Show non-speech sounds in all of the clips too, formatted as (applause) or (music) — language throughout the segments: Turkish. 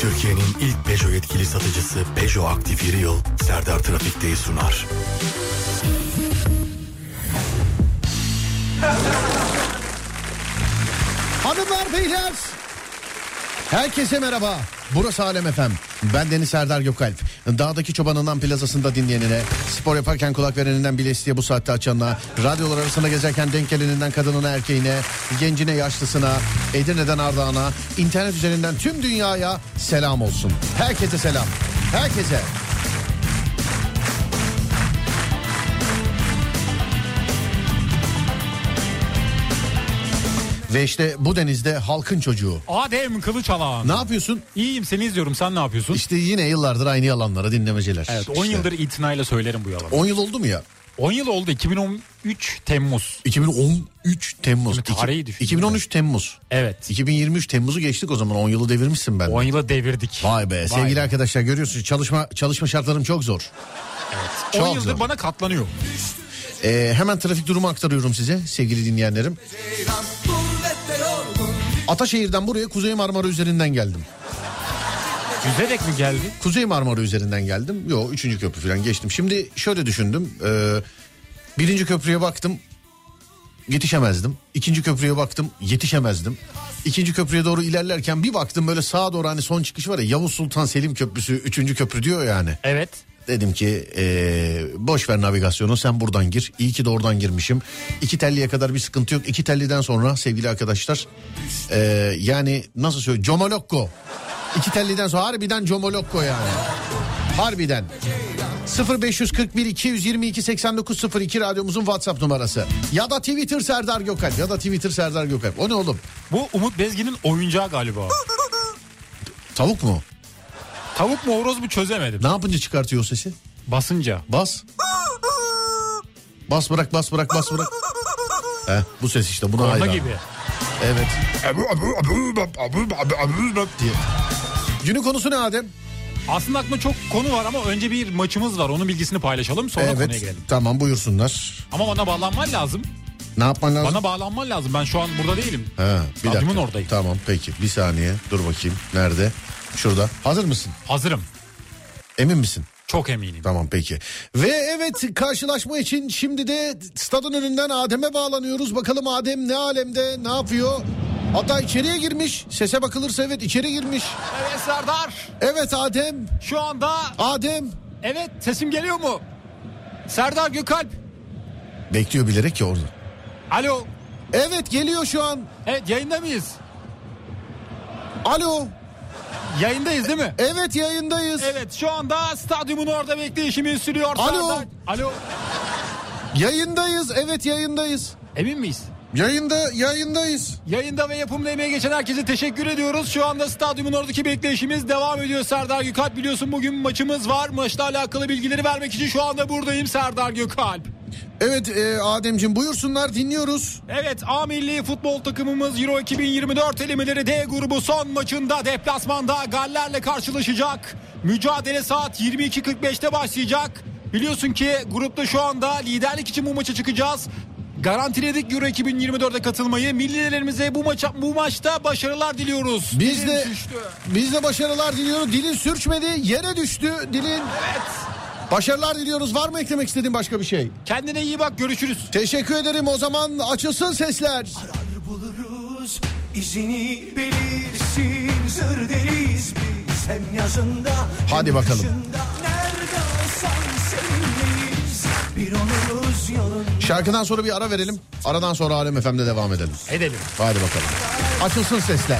Türkiye'nin ilk Peugeot yetkili satıcısı Peugeot Aktif Yeri Serdar Trafik'teyi sunar. (laughs) Hanımlar beyler. Herkese merhaba. Burası Alem Efem. Ben Deniz Serdar Gökalp. Dağdaki çobanından plazasında dinleyenine, spor yaparken kulak vereninden bile isteye bu saatte açanına, radyolar arasında gezerken denk geleninden kadınına erkeğine, gencine yaşlısına, Edirne'den Ardahan'a, internet üzerinden tüm dünyaya selam olsun. Herkese selam. Herkese. Ve işte bu denizde halkın çocuğu. Adem Kılıçalan. Ne yapıyorsun? İyiyim seni izliyorum sen ne yapıyorsun? İşte yine yıllardır aynı yalanlara dinlemeceler. evet 10 İşte. yıldır itinayla söylerim bu yalanı. 10 yıl oldu mu ya? 10 yıl oldu 2013 Temmuz. 2013 Temmuz. Şimdi tarihi düşün. 2013 Temmuz. Evet. 2023 Temmuz'u geçtik o zaman 10 yılı devirmişsin ben. 10 yıla devirdik. Vay be sevgili be. arkadaşlar görüyorsunuz çalışma çalışma şartlarım çok zor. 10 çok yıldır zor. bana katlanıyor. Ee, hemen trafik durumu aktarıyorum size sevgili dinleyenlerim. Ataşehir'den buraya Kuzey Marmara üzerinden geldim. Yüzerek mi geldi? Kuzey Marmara üzerinden geldim. Yo üçüncü köprü falan geçtim. Şimdi şöyle düşündüm. Ee, birinci köprüye baktım. Yetişemezdim. İkinci köprüye baktım. Yetişemezdim. İkinci köprüye doğru ilerlerken bir baktım böyle sağa doğru hani son çıkış var ya Yavuz Sultan Selim Köprüsü üçüncü köprü diyor yani. Evet. Dedim ki ee, boş ver navigasyonu sen buradan gir. İyi ki de oradan girmişim. İki telliye kadar bir sıkıntı yok. İki telliden sonra sevgili arkadaşlar ee, yani nasıl söyleyeyim Comolokko. İki telliden sonra harbiden Comolokko yani. Harbiden. 0541 222 8902 radyomuzun WhatsApp numarası. Ya da Twitter Serdar Gökalp ya da Twitter Serdar Gökalp. O ne oğlum? Bu Umut Bezgin'in oyuncağı galiba. Tavuk mu? Tavuk mu horoz mu çözemedim. Ne yapınca çıkartıyor o sesi? Basınca. Bas. Bas bırak bas bırak bas bırak. Heh, bu ses işte buna Korna hayran. gibi. Evet. diye. Günün konusu ne Adem? Aslında aklımda çok konu var ama önce bir maçımız var. Onun bilgisini paylaşalım sonra konuya evet. girelim. Tamam buyursunlar. Ama bana bağlanman lazım. Ne yapman lazım? Bana bağlanman lazım. Ben şu an burada değilim. Ha, bir Stadyumun dakika. oradayım. Tamam peki bir saniye dur bakayım. Nerede? Şurada. Hazır mısın? Hazırım. Emin misin? Çok eminim. Tamam peki. Ve evet karşılaşma için şimdi de stadın önünden Adem'e bağlanıyoruz. Bakalım Adem ne alemde ne yapıyor? Hatta içeriye girmiş. Sese bakılırsa evet içeri girmiş. Evet Serdar. Evet Adem. Şu anda Adem. evet sesim geliyor mu? Serdar Gökalp. Bekliyor bilerek ya orada. Alo. Evet geliyor şu an. Evet yayında mıyız? Alo. Yayındayız değil mi? Evet yayındayız. Evet şu anda stadyumun orada bekleyişimiz sürüyor. Alo. Alo. Yayındayız. Evet yayındayız. Emin miyiz? Yayında yayındayız. Yayında ve yapımda emeği geçen herkese teşekkür ediyoruz. Şu anda stadyumun oradaki bekleyişimiz devam ediyor Serdar Gökalp. Biliyorsun bugün maçımız var. Maçla alakalı bilgileri vermek için şu anda buradayım Serdar Gökalp. Evet e, Ademciğim buyursunlar dinliyoruz. Evet A milli futbol takımımız Euro 2024 elemeleri D grubu son maçında deplasmanda Galler'le karşılaşacak. Mücadele saat 22.45'te başlayacak. Biliyorsun ki grupta şu anda liderlik için bu maça çıkacağız. Garantiledik Euro 2024'e katılmayı. Millilerimize bu maça bu maçta başarılar diliyoruz. Biz Dilim de düştü. biz de başarılar diliyoruz. Dilin sürçmedi, yere düştü dilin. Evet. Başarılar diliyoruz. Var mı eklemek istediğin başka bir şey? Kendine iyi bak görüşürüz. Teşekkür ederim. O zaman açılsın sesler. buluruz izini belirsin zır deriz biz hem yazında Hadi bakalım. Şarkıdan sonra bir ara verelim. Aradan sonra Alem FM'de devam edelim. Edelim. Hadi bakalım. Açılsın sesler.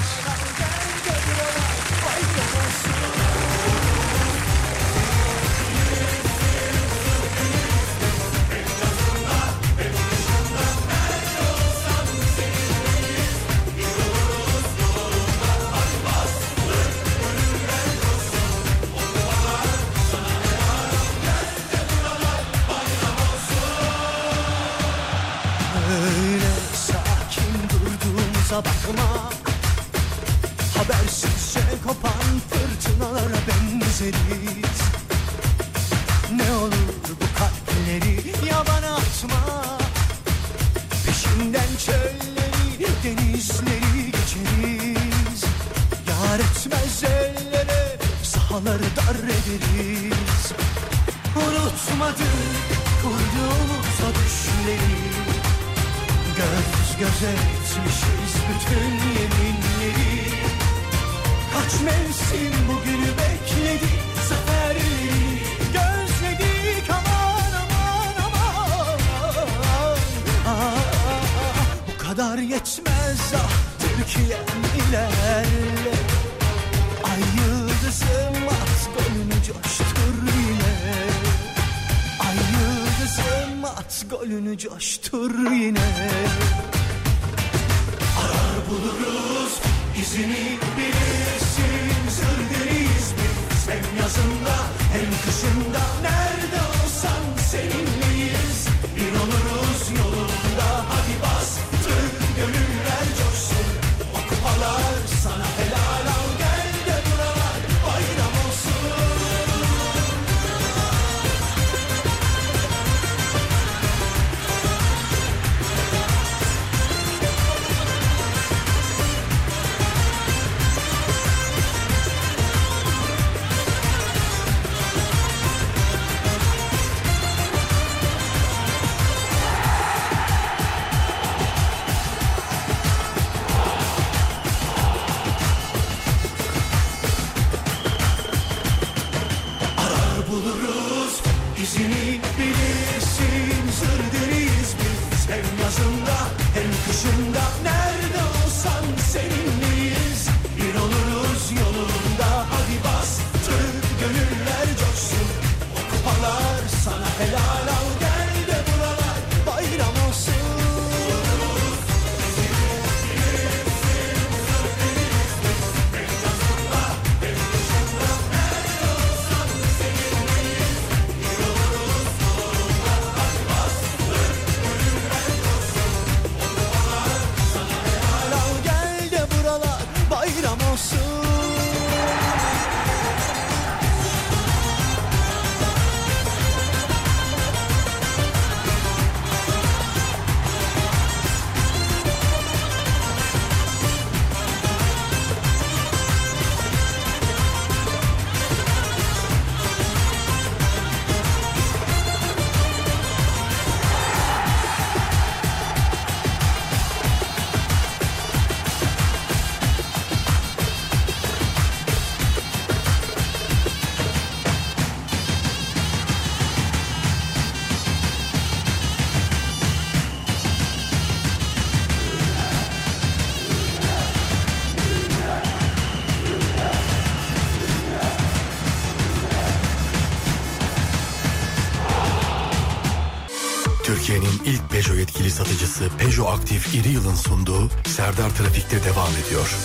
Satıcısı Peugeot Aktif İri Yıl'ın sunduğu Serdar Trafik'te devam ediyor.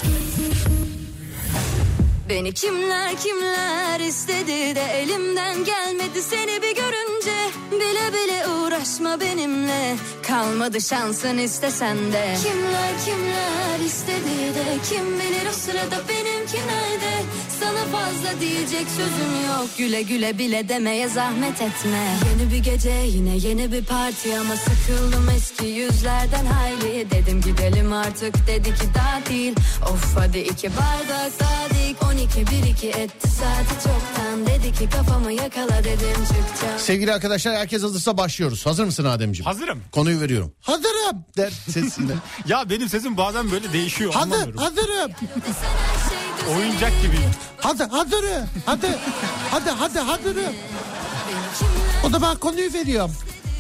Beni kimler kimler istedi de elimden gelmedi. Seni bir görünce Bile bile uğraşma benimle. Kalmadı şansın istesen de. Kimler kimler istedi de kim bilir o sırada benimki nerede fazla diyecek sözüm yok güle güle bile demeye zahmet etme Yeni bir gece yine yeni bir parti ama sıkıldım eski yüzlerden hayli Dedim gidelim artık dedi ki daha değil Of hadi iki bardak sadik 12 1 2 etti saati çoktan Dedi ki kafamı yakala dedim çıkacağım Sevgili arkadaşlar herkes hazırsa başlıyoruz. Hazır mısın Ademciğim? Hazırım. Konuyu veriyorum. Hazırım der sesiyle. (laughs) Ya benim sesim bazen böyle değişiyor Hazır, anlamıyorum. hazırım. Oyuncak gibiyim. Hadi hazırım. Hadi. Hadi hadi hazırım. O da ben konuyu veriyorum.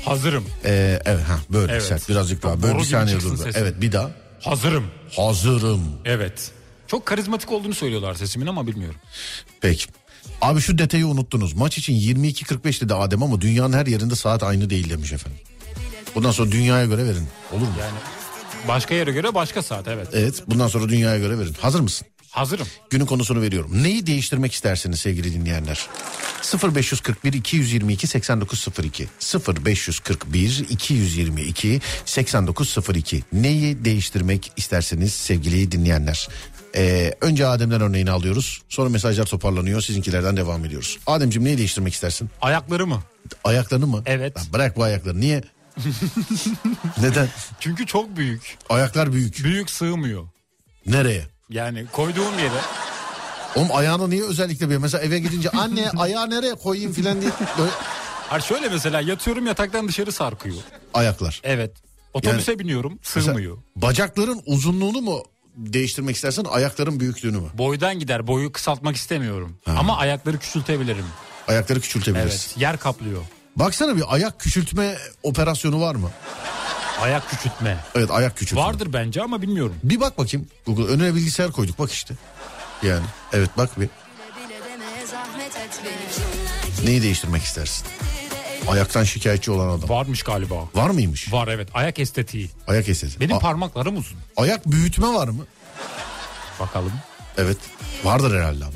Hazırım. Ee, evet ha böyle Evet. sert birazcık daha. Böyle Boru bir gibi saniye dur. Evet bir daha. Hazırım. Hazırım. Evet. Çok karizmatik olduğunu söylüyorlar sesimin ama bilmiyorum. Peki. Abi şu detayı unuttunuz. Maç için 22.45 dedi Adem ama dünyanın her yerinde saat aynı değil demiş efendim. Bundan sonra dünyaya göre verin. Olur mu? Yani başka yere göre başka saat evet. Evet bundan sonra dünyaya göre verin. Hazır mısın? Hazırım. Günün konusunu veriyorum. Neyi değiştirmek istersiniz sevgili dinleyenler? 0541 222 8902 0541 222 8902 Neyi değiştirmek isterseniz sevgili dinleyenler? Ee, önce Adem'den örneğini alıyoruz. Sonra mesajlar toparlanıyor. Sizinkilerden devam ediyoruz. Ademciğim neyi değiştirmek istersin? Ayakları mı? Ayaklarını mı? Evet. Lan bırak bu ayakları. Niye? (laughs) Neden? Çünkü çok büyük. Ayaklar büyük. Büyük sığmıyor. Nereye? Yani koyduğum yere Oğlum ayağını niye özellikle bir mesela eve gidince anne (laughs) ayağı nereye koyayım filan diye böyle Hayır şöyle mesela yatıyorum yataktan dışarı sarkıyor. ayaklar. Evet. Otobüse biniyorum Mesela sığmıyor. bacakların uzunluğunu mu değiştirmek istersen ayakların büyüklüğünü mü? Boydan gider boyu kısaltmak istemiyorum. Ama ayakları küçültebilirim. Ayakları küçültebilirsin. Evet yer kaplıyor. Baksana bir ayak küçültme operasyonu var mı? Ayak küçültme. Evet ayak küçültme. Vardır bence ama bilmiyorum. Bir bak bakayım Google önüne bilgisayar koyduk bak işte. Yani evet bak bir neyi değiştirmek istersin? Ayaktan şikayetçi olan adam. Varmış galiba. Var mıymış? Var evet ayak estetiği. Ayak esesi. Benim A- parmaklarım uzun. ayak büyütme var mı? Bakalım. Evet. Vardır herhalde ama.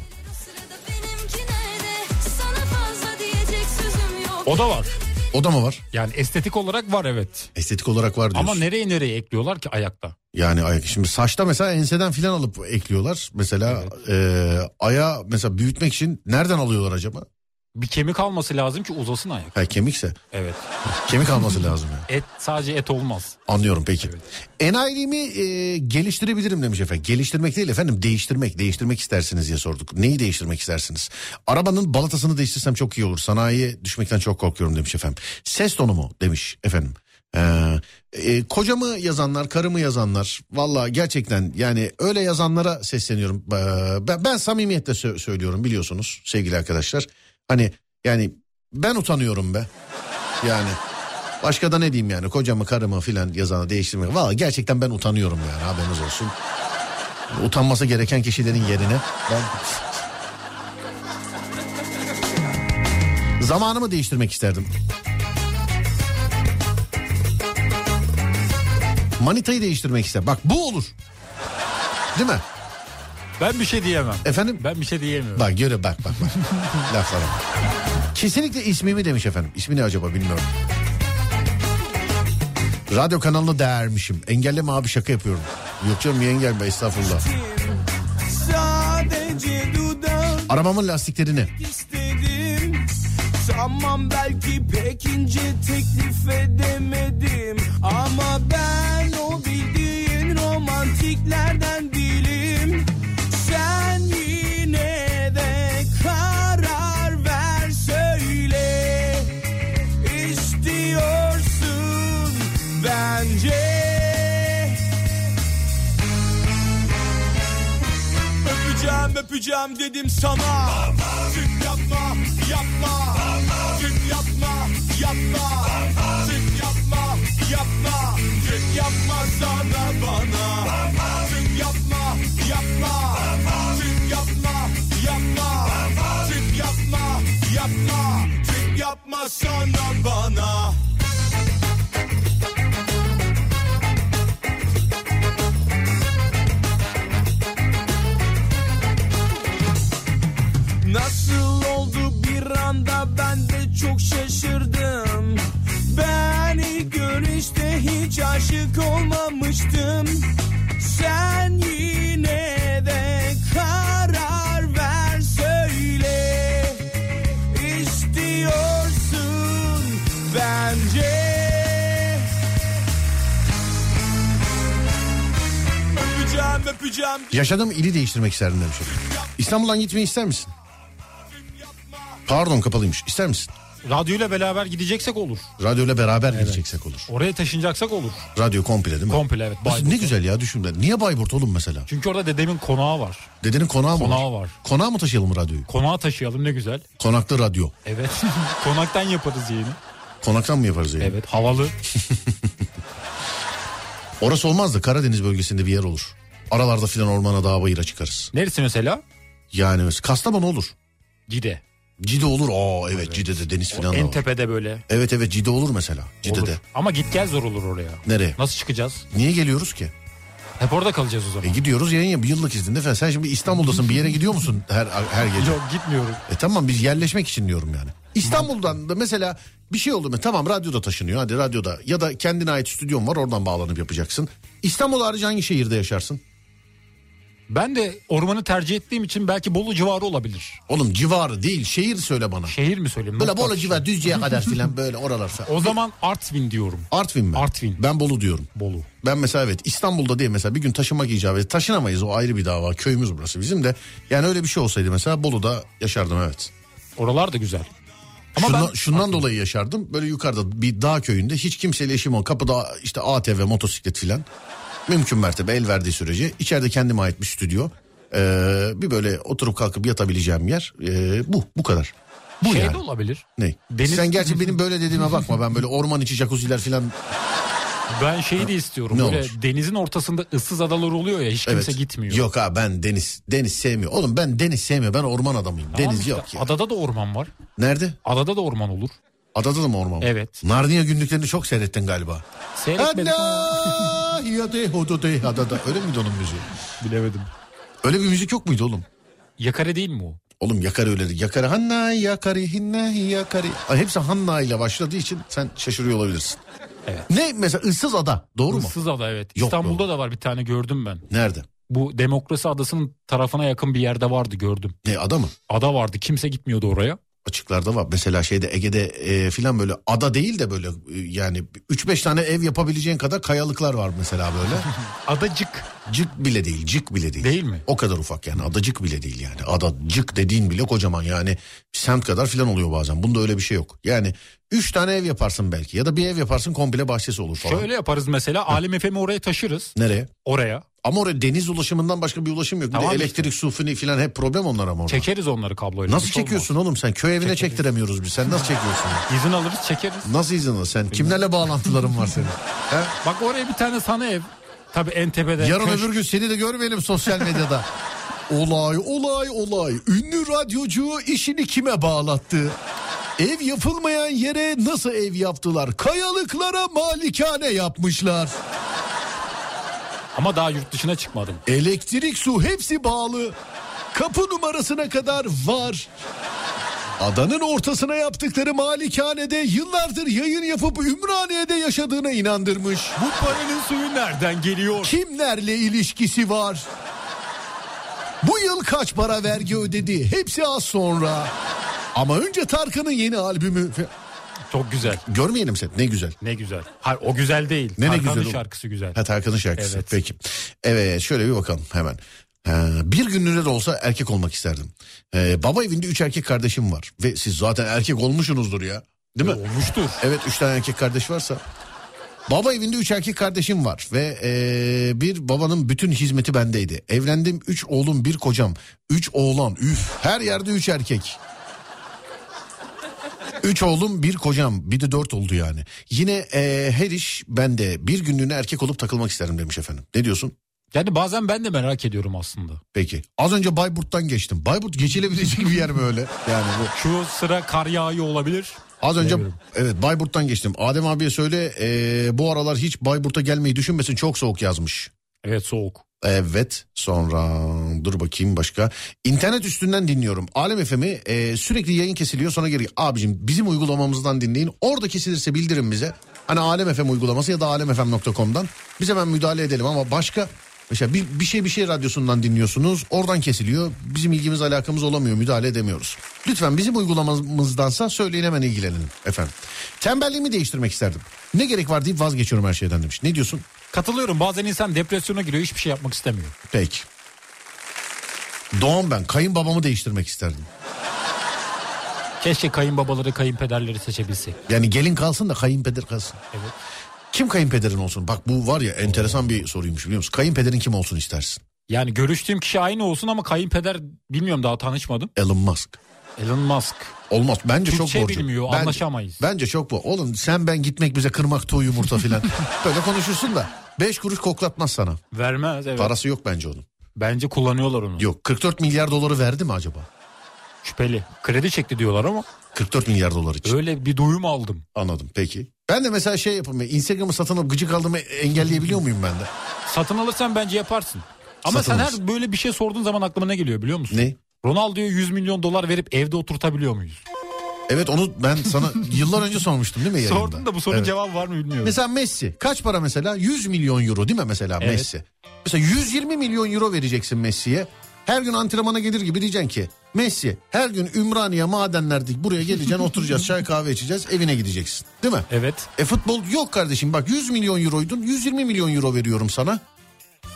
O da var. O da mı var? Yani estetik olarak var evet. Estetik olarak var diyorsun. Ama nereye nereye ekliyorlar ki ayakta? Yani ayak şimdi saçta mesela enseden filan alıp ekliyorlar. Mesela e, aya mesela büyütmek için nereden alıyorlar acaba? Bir kemik alması lazım ki uzasın ayak. Ha kemikse Evet. kemik alması lazım yani. Et sadece et olmaz. Anlıyorum peki. Enayiliğimi e, geliştirebilirim demiş efendim. Geliştirmek değil efendim değiştirmek. Değiştirmek istersiniz diye sorduk. Neyi değiştirmek istersiniz? Arabanın balatasını değiştirsem çok iyi olur. Sanayiye düşmekten çok korkuyorum demiş efendim. Ses tonu mu demiş efendim. Ee, e, kocamı yazanlar, karımı yazanlar valla gerçekten yani öyle yazanlara sesleniyorum. Ee, ben, ben samimiyetle sö- söylüyorum biliyorsunuz sevgili arkadaşlar. Hani yani ben utanıyorum be. Yani Başka da ne diyeyim yani kocamı karımı filan yazana değiştirmek. Valla gerçekten ben utanıyorum yani haberiniz olsun. Utanması gereken kişilerin yerine ben... Zamanımı değiştirmek isterdim. Manitayı değiştirmek ister. Bak bu olur. Değil mi? Ben bir şey diyemem. Efendim? Ben bir şey diyemiyorum. Bak göre bak bak bak. (laughs) Laflara bak. Kesinlikle ismimi demiş efendim. İsmi ne acaba bilmiyorum. Radyo kanalına değermişim. Engelleme abi şaka yapıyorum. Yok canım niye engelleme estağfurullah. Arabamın lastiklerini istedim Tamam belki pek ince teklif edemedim Ama ben o bildiğin romantiklerden değilim Öpeceğim dedim sana. Tüm yapma yapma. Tüm yapma yapma. Tüm yapma yapma. Tüm yapma sana bana. Tüm yapma yapma. Tüm yapma yapma. Tüm yapma yapma. Tüm yapma sana bana Öpeceğim yaşadığım ili değiştirmek isterdim demiş. İstanbul'dan gitmeyi ister misin? Pardon kapalıymış. İster misin? Radyoyla beraber gideceksek olur. Radyoyla beraber gideceksek olur. Oraya taşınacaksak olur. Radyo komple değil mi? Komple evet. Bayburt. ne güzel ya düşün ben. Niye Bayburt oğlum mesela? Çünkü orada dedemin konağı var. Dedenin konağı mı Konağı var. Konağa mı taşıyalım radyoyu? Konağa taşıyalım ne güzel. Konaklı radyo. Evet. (laughs) Konaktan yaparız yeni. Konaktan mı yaparız yani? Evet havalı. (laughs) Orası olmaz da Karadeniz bölgesinde bir yer olur. Aralarda filan ormana dağ bayıra çıkarız. Neresi mesela? Yani mesela Kastamonu olur. Cide. Cide olur. Aa evet, Cide'de deniz filan da En var. tepede böyle. Evet evet Cide olur mesela. Cide'de. Olur. Ama git gel zor olur oraya. Nereye? Nasıl çıkacağız? Niye geliyoruz ki? Hep orada kalacağız o E zaman. gidiyoruz yayın ya bir yıllık izinde falan. Sen şimdi İstanbul'dasın bir yere gidiyor musun her her gece? (laughs) Yok gitmiyorum. E tamam biz yerleşmek için diyorum yani. İstanbul'dan da mesela bir şey oldu mu? Tamam radyoda taşınıyor hadi radyoda ya da kendine ait stüdyon var oradan bağlanıp yapacaksın. İstanbul harici hangi şehirde yaşarsın? Ben de ormanı tercih ettiğim için belki Bolu civarı olabilir. Oğlum civarı değil şehir söyle bana. Şehir mi söyleyeyim? Böyle Bolu civarı Düzce'ye kadar filan böyle oralar. O zaman Artvin diyorum. Artvin mi? Artvin. Ben Bolu diyorum. Bolu. Ben mesela evet İstanbul'da değil mesela bir gün taşımak icap et. Taşınamayız o ayrı bir dava. Köyümüz burası bizim de. Yani öyle bir şey olsaydı mesela Bolu'da yaşardım evet. Oralar da güzel. Ama Şundan, ben şundan dolayı yaşardım. Böyle yukarıda bir dağ köyünde hiç kimseyle işim ol. Kapıda işte ATV, motosiklet filan. Mümkün mertebe el verdiği sürece. içeride kendime ait bir stüdyo. Ee, bir böyle oturup kalkıp yatabileceğim yer. Ee, bu, bu kadar. Bu şey yani. de olabilir. Ne? Deniz- Sen gerçi benim böyle dediğime bakma. Ben böyle orman içi jacuzziler filan. Ben şeyi de istiyorum. Ne böyle olur? denizin ortasında ıssız adalar oluyor ya hiç kimse gitmiyor. Yok ha ben deniz deniz sevmiyor. Oğlum ben deniz sevmiyor. Ben orman adamıyım. Tamam deniz işte, yok ya. Adada da orman var. Nerede? Adada da orman olur. Adada da mı orman? var? Evet. Narnia günlüklerini çok seyrettin galiba. Seyretmedik yade hodode adada. Öyle miydi onun müziği? bilemedim. Öyle bir müzik yok muydu oğlum? Yakare değil mi o? Oğlum yakarı öyledir. Yakarı hanna yakari hinna yakari. Ay, hepsi hanna ile başladığı için sen şaşırıyor olabilirsin. Evet. Ne mesela ıssız ada doğru mu? Issız ada evet. Yok İstanbul'da da var bir tane gördüm ben. Nerede? Bu demokrasi adasının tarafına yakın bir yerde vardı gördüm. Ne ada mı? Ada vardı kimse gitmiyordu oraya. Açıklarda var. Mesela şeyde Ege'de e, filan böyle ada değil de böyle e, yani 3-5 tane ev yapabileceğin kadar kayalıklar var mesela böyle. (laughs) Adacık. Cık bile değil, cık bile değil. Değil mi? O kadar ufak yani adacık bile değil yani. Adacık dediğin bile kocaman yani semt kadar filan oluyor bazen. Bunda öyle bir şey yok. Yani 3 tane ev yaparsın belki ya da bir ev yaparsın komple bahçesi olur falan. Şöyle yaparız mesela Alem FM'i oraya taşırız. Nereye? Oraya. Ama oraya deniz ulaşımından başka bir ulaşım yok. Bir Tamam işte. elektrik, su fini filan hep problem onlar ama orada. Çekeriz onları kabloyla. Nasıl Bir şey çekiyorsun oğlum sen? Köy evine Çekeriz. çektiremiyoruz biz. Sen nasıl çekiyorsun? olmaz. (laughs) İzin alırız çekeriz. Nasıl izin alır sen? Kimlerle bağlantıların var senin? (laughs) He? Bak oraya bir tane sana ev. Tabii en tepede. Yarın köş- öbür gün seni de görmeyelim sosyal medyada. (laughs) olay olay olay. Ünlü radyocu işini kime bağlattı? Ev yapılmayan yere nasıl ev yaptılar? Kayalıklara malikane yapmışlar. Ama daha yurt dışına çıkmadım. Elektrik, su hepsi bağlı. Kapı numarasına kadar var. Adanın ortasına yaptıkları malikanede yıllardır yayın yapıp Ümraniye'de yaşadığına inandırmış. Bu paranın suyu nereden geliyor? Kimlerle ilişkisi var? Bu yıl kaç para vergi ödedi? Hepsi az sonra. Ama önce Tarkan'ın yeni albümü. Çok güzel. Görmeyelim sen. Ne güzel. Ne güzel. Hayır o güzel değil. Ne ne Tarkan'ın güzel o. şarkısı güzel. Ha Tarkan'ın şarkısı. Evet. Peki. Evet şöyle bir bakalım hemen. Ha, bir günlüğüne de olsa erkek olmak isterdim. Ee, baba evinde üç erkek kardeşim var. Ve siz zaten erkek olmuşsunuzdur ya. Değil mi? Olmuştur. Evet üç tane erkek kardeş varsa. Baba evinde üç erkek kardeşim var ve eee, bir babanın bütün hizmeti bendeydi. Evlendim üç oğlum bir kocam. Üç oğlan üf her yerde üç erkek. Üç oğlum bir kocam bir de dört oldu yani. Yine eee, her iş bende bir günlüğüne erkek olup takılmak isterim demiş efendim. Ne diyorsun? Yani bazen ben de merak ediyorum aslında. Peki az önce Bayburt'tan geçtim. Bayburt geçilebilecek bir yer mi öyle? Yani bu. Şu sıra kar yağıyor olabilir. Az önce evet Bayburt'tan geçtim. Adem abiye söyle eee, bu aralar hiç Bayburt'a gelmeyi düşünmesin çok soğuk yazmış. Evet soğuk. Evet sonra dur bakayım başka. İnternet üstünden dinliyorum. Alem FM'i e, sürekli yayın kesiliyor sonra geri. Abicim bizim uygulamamızdan dinleyin. Orada kesilirse bildirin bize. Hani Alem FM uygulaması ya da alemfm.com'dan. Biz hemen müdahale edelim ama başka Mesela bir, bir şey bir şey radyosundan dinliyorsunuz oradan kesiliyor bizim ilgimiz alakamız olamıyor müdahale edemiyoruz. Lütfen bizim uygulamamızdansa söyleyin hemen ilgilenelim efendim. Tembelliğimi değiştirmek isterdim. Ne gerek var deyip vazgeçiyorum her şeyden demiş. Ne diyorsun? Katılıyorum bazen insan depresyona giriyor hiçbir şey yapmak istemiyor. Peki. Doğan ben kayınbabamı değiştirmek isterdim. Keşke kayınbabaları kayınpederleri seçebilsek. Yani gelin kalsın da kayınpeder kalsın. Evet. Kim kayınpederin olsun? Bak bu var ya enteresan bir soruymuş biliyor musun? Kayınpederin kim olsun istersin? Yani görüştüğüm kişi aynı olsun ama kayınpeder bilmiyorum daha tanışmadım. Elon Musk. Elon Musk. Olmaz. Bence Türkçe çok borcu. bilmiyor, bence, anlaşamayız. Bence çok bu. Oğlum sen ben gitmek bize kırmak tuğ yumurta filan. (laughs) Böyle konuşursun da 5 kuruş koklatmaz sana. Vermez evet. Parası yok bence onun. Bence kullanıyorlar onu. Yok 44 milyar doları verdi mi acaba? Şüpheli. Kredi çekti diyorlar ama 44 milyar dolar için. öyle bir duyum aldım. Anladım peki. Ben de mesela şey yapayım. Instagram'ı satın alıp gıcık aldığımı engelleyebiliyor muyum ben de? Satın alırsan bence yaparsın. Ama Satın sen her böyle bir şey sorduğun zaman aklıma ne geliyor biliyor musun? Ne? Ronaldo'ya 100 milyon dolar verip evde oturtabiliyor muyuz? Evet onu ben sana yıllar önce sormuştum değil mi yayında? Sordum da bu sorunun Evet. cevabı var mı bilmiyorum. Mesela Messi kaç para mesela? 100 milyon euro değil mi mesela Evet. Messi? Mesela 120 milyon euro vereceksin Messi'ye. Her gün antrenmana gelir gibi diyeceksin ki Messi her gün Ümraniye madenlerde buraya geleceksin (laughs) oturacağız çay kahve içeceğiz evine gideceksin değil mi? Evet. E futbol yok kardeşim bak 100 milyon euroydun 120 milyon euro veriyorum sana.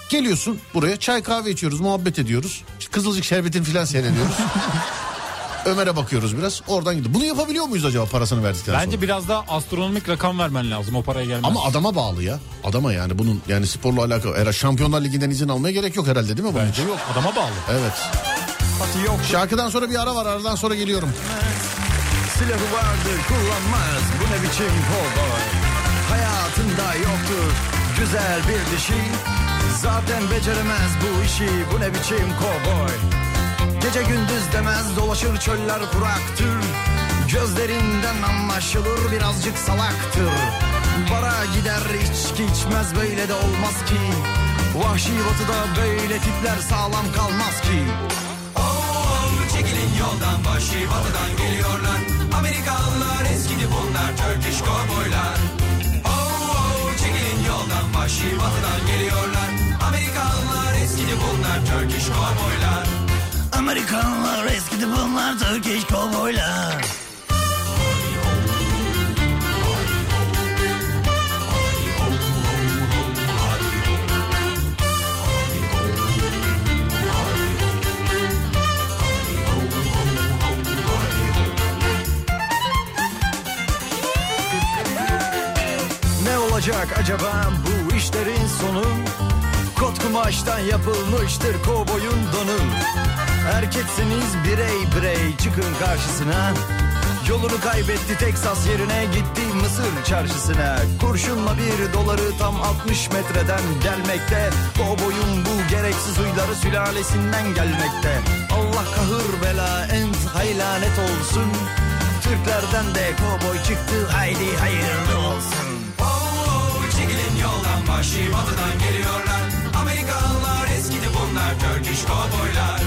Geliyorsun buraya çay kahve içiyoruz muhabbet ediyoruz. Kızılcık şerbetini filan seyrediyoruz. (laughs) Ömer'e bakıyoruz biraz oradan gidiyor. Bunu yapabiliyor muyuz acaba parasını verdikten sonra? Bence biraz daha astronomik rakam vermen lazım o paraya gelmez. Ama adama bağlı ya. Adama yani bunun yani sporla alakalı. Şampiyonlar Ligi'nden izin almaya gerek yok herhalde değil mi bunun Bence için? yok adama bağlı. Evet. Şarkıdan sonra bir ara var aradan sonra geliyorum. Silahı vardır kullanmaz. Bu ne biçim kovboy? Hayatında yoktur güzel bir dişi. Zaten beceremez bu işi bu ne biçim kovboy? Gece gündüz demez dolaşır çöller kuraktır. Gözlerinden anlaşılır birazcık salaktır. Bara gider içki içmez böyle de olmaz ki. Vahşi batıda böyle tipler sağlam kalmaz ki yoldan vahşi batıdan geliyorlar. Amerikalılar eskidi bunlar Turkish kovboylar Oh oh çekilin yoldan vahşi batıdan geliyorlar. Amerikalılar eskidi bunlar Turkish kovboylar Amerikanlar eskidi bunlar Turkish kovboylar olacak acaba bu işlerin sonu? Kot kumaştan yapılmıştır kovboyun donu. Erkekseniz birey birey çıkın karşısına. Yolunu kaybetti Teksas yerine gitti Mısır çarşısına. Kurşunla bir doları tam 60 metreden gelmekte. Kovboyun bu gereksiz huyları sülalesinden gelmekte. Allah kahır bela en haylanet olsun. Türklerden de kovboy çıktı haydi hayırlı olsun. Vahşi batıdan geliyorlar. Amerikalılar eskidi bunlar Turkish kovboylar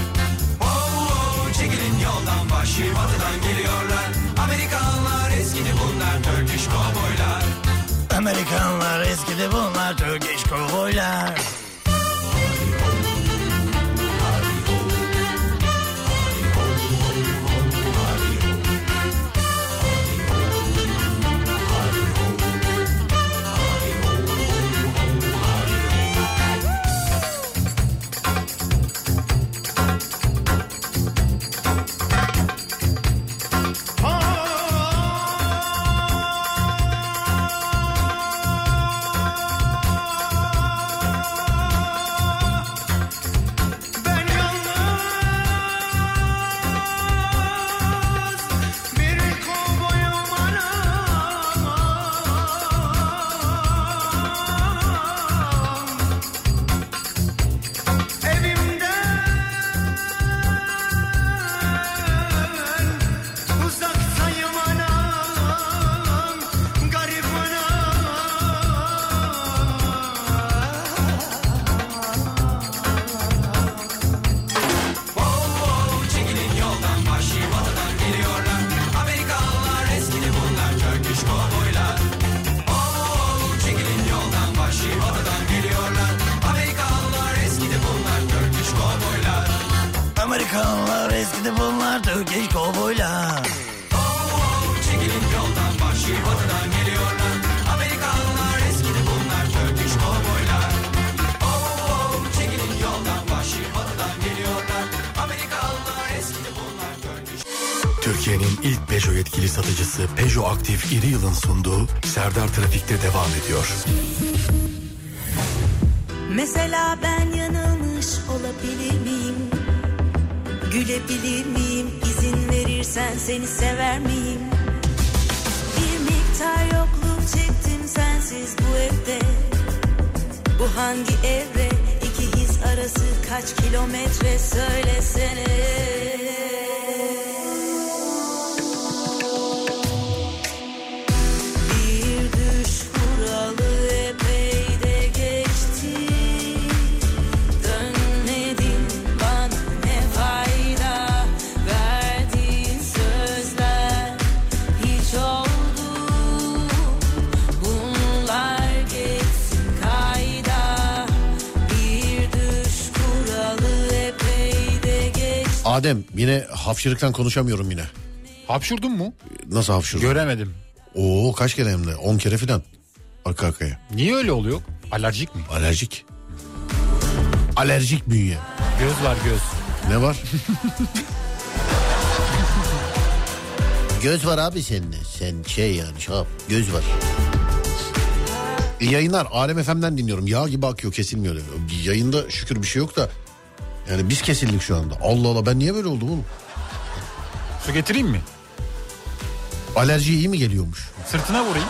Oh oh çekilin yoldan vahşi batıdan geliyorlar. Amerikalılar eskidi bunlar Turkish kovboylar Amerikanlar eskidi bunlar Turkish kovboylar. Adem yine hapşırıktan konuşamıyorum yine. Hapşurdun mu? Nasıl hapşırdın? Göremedim. Oo kaç kere hem de 10 kere filan. Arka arkaya. Niye öyle oluyor? Alerjik mi? Alerjik. Alerjik bünye. Göz var göz. Ne var? (laughs) göz var abi senin. Sen şey yani şap. Göz var. İyi yayınlar. Alem FM'den dinliyorum. Yağ gibi akıyor kesilmiyor. Yayında şükür bir şey yok da. Yani biz kesildik şu anda. Allah Allah ben niye böyle oldum oğlum? Su getireyim mi? Alerji iyi mi geliyormuş? Sırtına vurayım.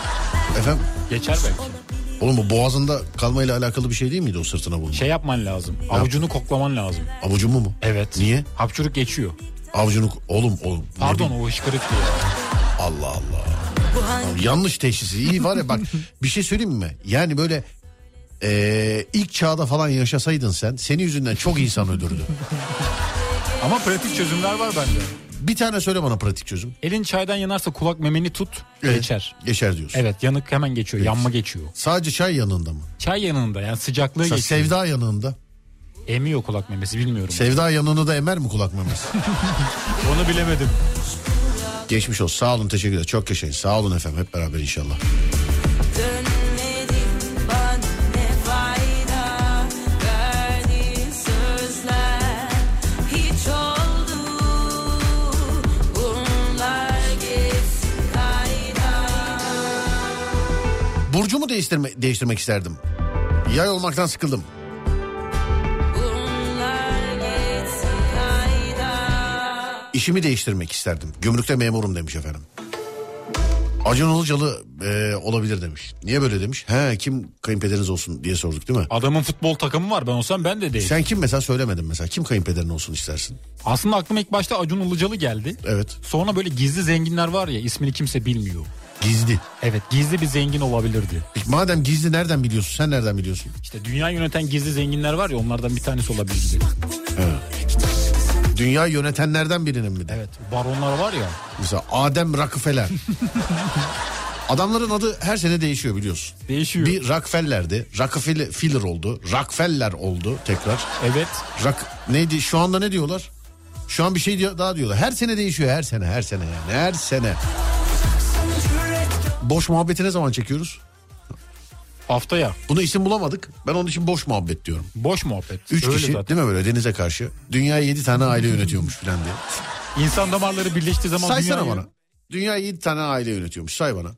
Efendim? Geçer belki. Oğlum bu boğazında kalmayla alakalı bir şey değil miydi o sırtına vurma? Şey yapman lazım. Avucunu koklaman lazım. Avucumu mu? Evet. Niye? Hapşuruk geçiyor. Avucunu oğlum oğlum. ne Pardon o hışkırık diye. Allah Allah. Yanlış teşhisi. İyi var ya bak bir şey söyleyeyim mi? Yani böyle eee, ilk çağda falan yaşasaydın sen senin yüzünden çok insan öldürdü. (laughs) Ama pratik çözümler var bende. Bir tane söyle bana pratik çözüm. Elin çaydan yanarsa kulak memeni tut Evet, geçer. Geçer diyorsun. Evet yanık hemen geçiyor. Yanma geçiyor. Sadece çay yanında mı? Çay yanında yani sıcaklığı Mesela geçiyor. sevda yanında. Emiyor kulak memesi bilmiyorum. Sevda yanını da emer mi kulak memesi? (laughs) Onu bilemedim. Geçmiş olsun. Sağ olun teşekkürler. Çok yaşayın. Sağ olun efendim. Hep beraber inşallah. Burcumu değiştirme, değiştirmek isterdim. Yay olmaktan sıkıldım. İşimi değiştirmek isterdim. Gümrükte memurum demiş efendim. Acun Ilıcalı e, olabilir demiş. Niye böyle demiş? He kim kayınpederiniz olsun diye sorduk değil mi? Adamın futbol takımı var ben olsam ben de değil. Sen kim mesela söylemedin mesela. Kim kayınpederin olsun istersin? Aslında aklıma ilk başta Acun Ilıcalı geldi. Evet. Sonra böyle gizli zenginler var ya ismini kimse bilmiyor. Gizli. Evet gizli bir zengin olabilirdi. Peki madem gizli nereden biliyorsun? Sen nereden biliyorsun? İşte dünya yöneten gizli zenginler var ya onlardan bir tanesi olabilirdi. Dünya yönetenlerden birinin mi de? Evet baronlar var ya. Mesela Adem Rockefeller. (laughs) Adamların adı her sene değişiyor biliyorsun. Değişiyor. Bir Rockefeller'di. Rockefeller oldu. Rockefeller oldu tekrar. Evet. Rock, neydi şu anda ne diyorlar? Şu an bir şey daha diyorlar. Her sene değişiyor her sene her sene yani her sene. Boş muhabbeti ne zaman çekiyoruz? Haftaya. Bunu isim bulamadık. Ben onun için boş muhabbet diyorum. Boş muhabbet. Üç Öyle kişi zaten. değil mi böyle denize karşı? Dünyayı yedi tane aile yönetiyormuş falan diye. İnsan damarları birleştiği zaman Saysana dünyayı... bana. Dünyayı yedi tane aile yönetiyormuş. Say bana.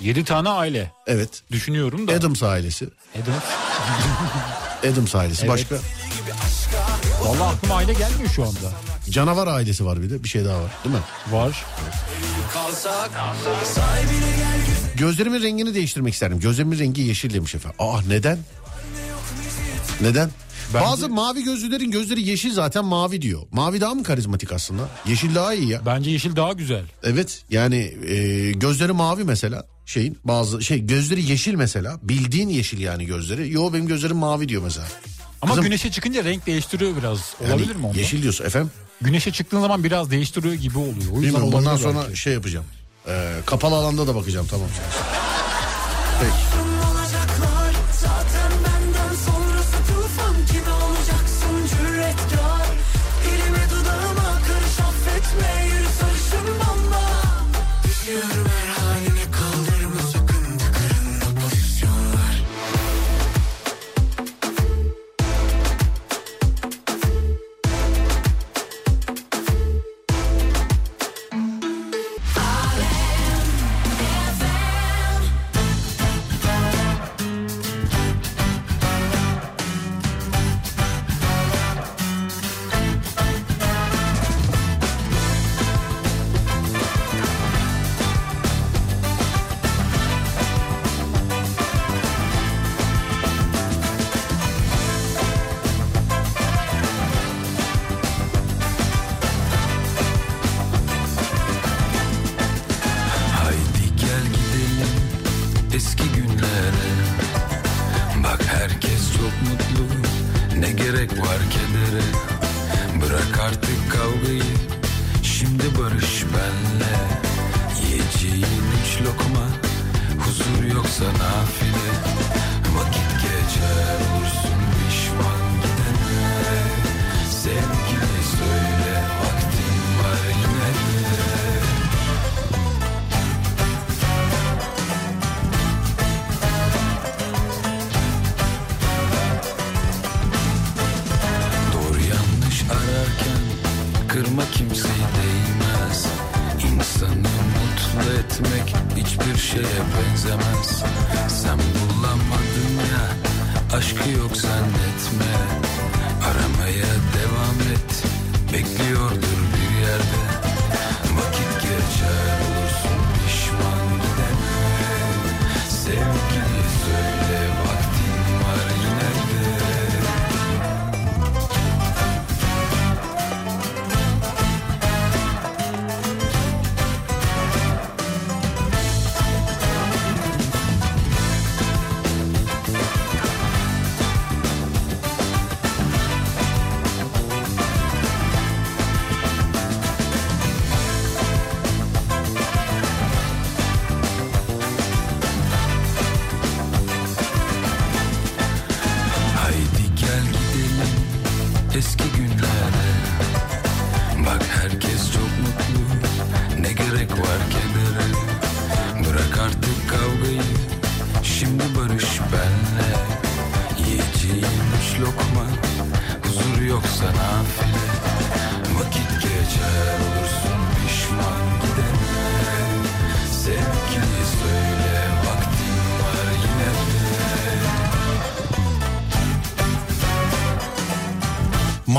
7 tane aile. Evet. Düşünüyorum da. Adams ailesi. Adams. Adams ailesi. Evet. Başka? Vallahi aklıma aile gelmiyor şu anda. Canavar ailesi var bir de. Bir şey daha var değil mi? Var. Gözlerimin rengini değiştirmek isterdim. Gözlerimin rengi yeşil demiş efendim. Aa neden? Neden? Bence- Bazı mavi gözlülerin gözleri yeşil zaten mavi diyor. Mavi daha mı karizmatik aslında? Yeşil daha iyi ya. Bence yeşil daha güzel. Evet yani e, gözleri mavi mesela şeyin bazı şey gözleri yeşil mesela bildiğin yeşil yani gözleri. Yo benim gözlerim mavi diyor mesela. Ama Kızım- güneşe çıkınca renk değiştiriyor biraz. Yani Olabilir mi onda? Yeşil diyorsun efendim. Güneşe çıktığın zaman biraz değiştiriyor gibi oluyor. O yüzden Bilmiyorum bundan olabilir sonra belki. şey yapacağım. E, kapalı alanda da bakacağım tamam. Peki.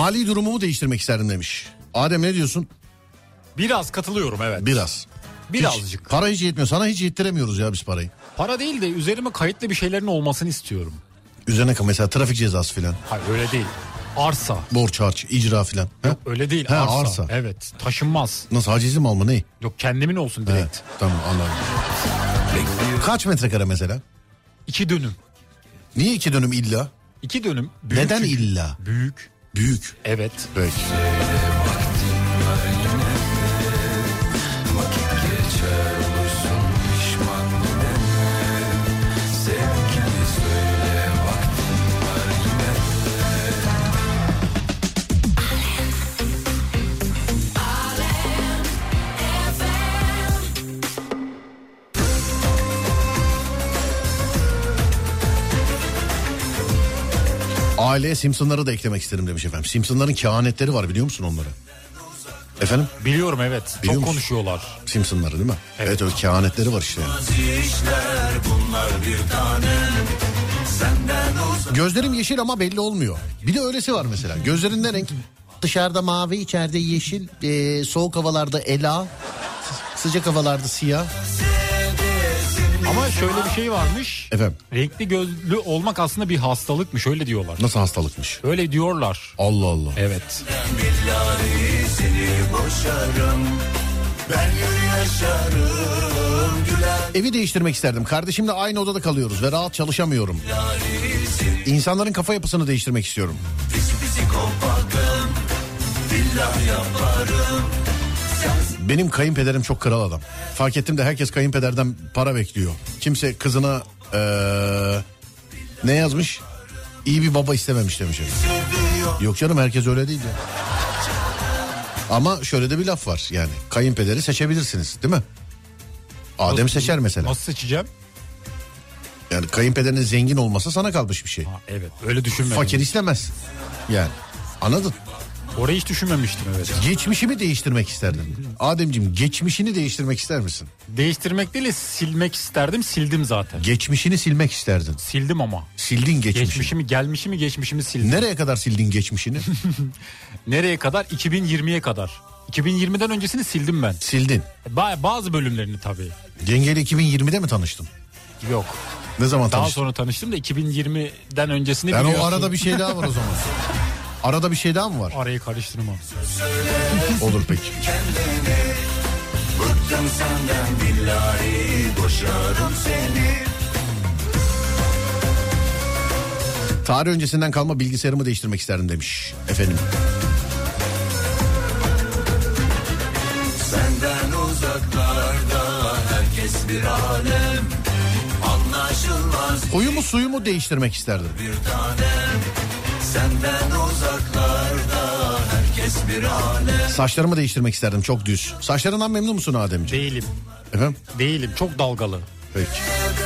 Mali durumumu değiştirmek isterdim demiş. Adem ne diyorsun? Biraz katılıyorum evet. Biraz. Birazcık. Hiç, para hiç yetmiyor. Sana hiç yettiremiyoruz ya biz parayı. Para değil de üzerime kayıtlı bir şeylerin olmasını istiyorum. Üzerine ka- mesela trafik cezası filan. Hayır öyle değil. Arsa. Borç harç, icra filan. Ha? Yok öyle değil. He, arsa. arsa. Evet. Taşınmaz. Nasıl hacizi mal mı ne? Yok kendimin olsun direkt. Evet. Tamam anladım. Kaç metrekare mesela? İki dönüm. Niye iki dönüm illa? İki dönüm. Büyük Neden çünkü. illa? Büyük. Büyük. Evet. Vakit Aileye Simpsonları da eklemek isterim demiş efendim. Simpsonların kehanetleri var biliyor musun onları? Efendim? Biliyorum evet. Biliyor Çok musun? konuşuyorlar. Simpsonları değil mi? Evet, öyle kehanetleri var işte. yani. Gözlerim yeşil ama belli olmuyor. Bir de öylesi var mesela. Gözlerin ne renk? Dışarıda mavi, içeride yeşil. Ee, soğuk havalarda ela. Sıcak havalarda siyah. Şöyle bir şey varmış. Efendim Renkli gözlü olmak aslında bir hastalıkmış öyle diyorlar. nasıl hastalıkmış? Öyle diyorlar. Allah Allah. Evet. Evi değiştirmek isterdim. Kardeşimle aynı odada kalıyoruz ve rahat çalışamıyorum. İnsanların kafa yapısını değiştirmek istiyorum. pis psikopadım Billah yaparım Benim kayınpederim çok kral adam. Fark ettim de herkes kayınpederden para bekliyor. Kimse kızına eee, ne yazmış? İyi bir baba istememiş demiş. Yok canım herkes öyle değil ya. Ama şöyle de bir laf var yani kayınpederi seçebilirsiniz değil mi? Adem Nasıl- seçer mesela. Nasıl seçeceğim? Yani kayınpederinin zengin olması sana kalmış bir şey. Ha, evet öyle düşünmedim. Fakir istemez. Yani anladın? Orayı hiç düşünmemiştim evet. Geçmişimi değiştirmek isterdim. Ademciğim geçmişini değiştirmek ister misin? Değiştirmek değil de silmek isterdim sildim zaten. Geçmişini silmek isterdin. Sildim ama. Sildin geçmişini. Geçmişimi gelmişimi geçmişimi sildim. Nereye kadar sildin geçmişini? (laughs) Nereye kadar? 2020'ye kadar. 2020'den öncesini sildim ben. Sildin. Ba- bazı bölümlerini tabii. Yengeyle 2020'de mi tanıştın? Yok. Ne zaman Daha tanıştın? sonra tanıştım da 2020'den öncesini Yani biliyorsun. o arada bir şey daha var o zaman. (laughs) Arada bir şey daha mı var? Arayı karıştırma. Olur peki. Bıktım senden billahi boşarım seni Tarih öncesinden kalma bilgisayarımı değiştirmek isterdim demiş efendim. Senden uzaklarda herkes bir alem Anlaşılmaz Huyumu suyumu değiştirmek isterdim. bir tanem Senden uzaklarda herkes bir alem Saçlarımı değiştirmek isterdim çok düz. Saçlarından memnun musun Ademciğim? Değilim. Efendim? Değilim. Çok dalgalı. Peki.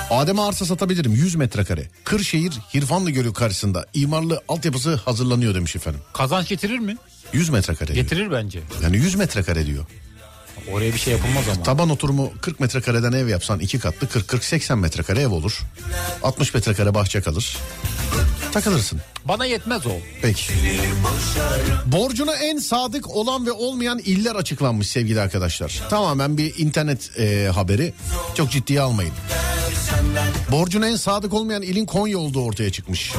Adem'e arsa satabilirim 100 metrekare. Kırşehir Hirfanlı Gölü karşısında imarlı altyapısı hazırlanıyor demiş efendim. Kazanç getirir mi? 100 metrekare diyor. Getirir bence. Yani 100 metrekare diyor. Oraya bir şey yapılmaz ama. Taban oturumu 40 metrekareden ev yapsan iki katlı 40-40-80 metrekare ev olur. 60 metrekare bahçe kalır. Takılırsın. Bana yetmez o. Peki. Borcuna en sadık olan ve olmayan iller açıklanmış sevgili arkadaşlar. Tamamen bir internet e, haberi. Çok ciddiye almayın. Borcuna en sadık olmayan ilin Konya olduğu ortaya çıkmış.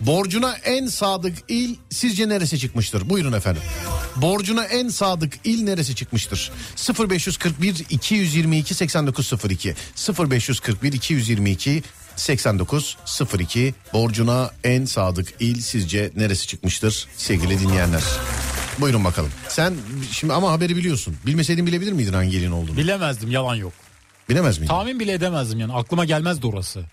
Borcuna en sadık il sizce neresi çıkmıştır? Buyurun efendim. Borcuna en sadık il neresi çıkmıştır? 0541 222 8902 0541 222 8902 borcuna en sadık il sizce neresi çıkmıştır sevgili dinleyenler? Buyurun bakalım. Sen şimdi ama haberi biliyorsun. Bilmeseydin bilebilir miydin hangi ilin olduğunu? Bilemezdim yalan yok. Bilemez miydin? Tahmin bile edemezdim yani. Aklıma gelmezdi orası.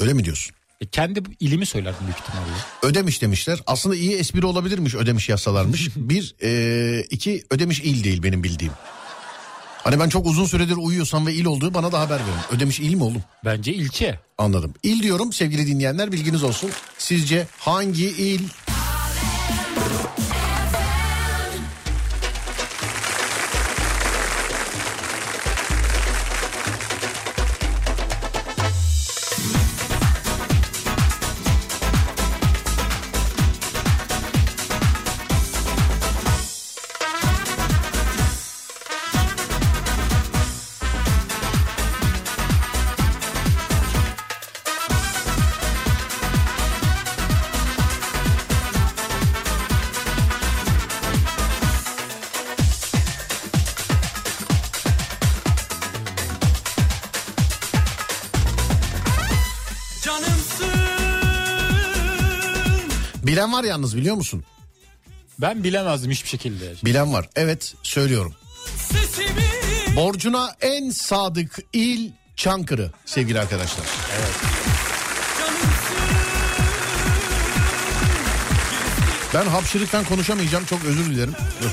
Öyle mi diyorsun? E, kendi ilimi söylerdim büyük ihtimalle. Ödemiş demişler. Aslında iyi espri olabilirmiş ödemiş yazsalarmış. (laughs) Bir, e, iki ödemiş il değil benim bildiğim. Hani ben çok uzun süredir uyuyorsam ve il olduğu bana da haber verin. Ödemiş il mi oğlum? Bence ilçe. Anladım. İl diyorum sevgili dinleyenler bilginiz olsun. Sizce hangi il? Bilen var yalnız biliyor musun? Ben bilemezdim hiçbir şekilde. Bilen var. Evet söylüyorum. Borcuna en sadık il Çankırı sevgili arkadaşlar. Ben hapşırıktan konuşamayacağım çok özür dilerim. Dur.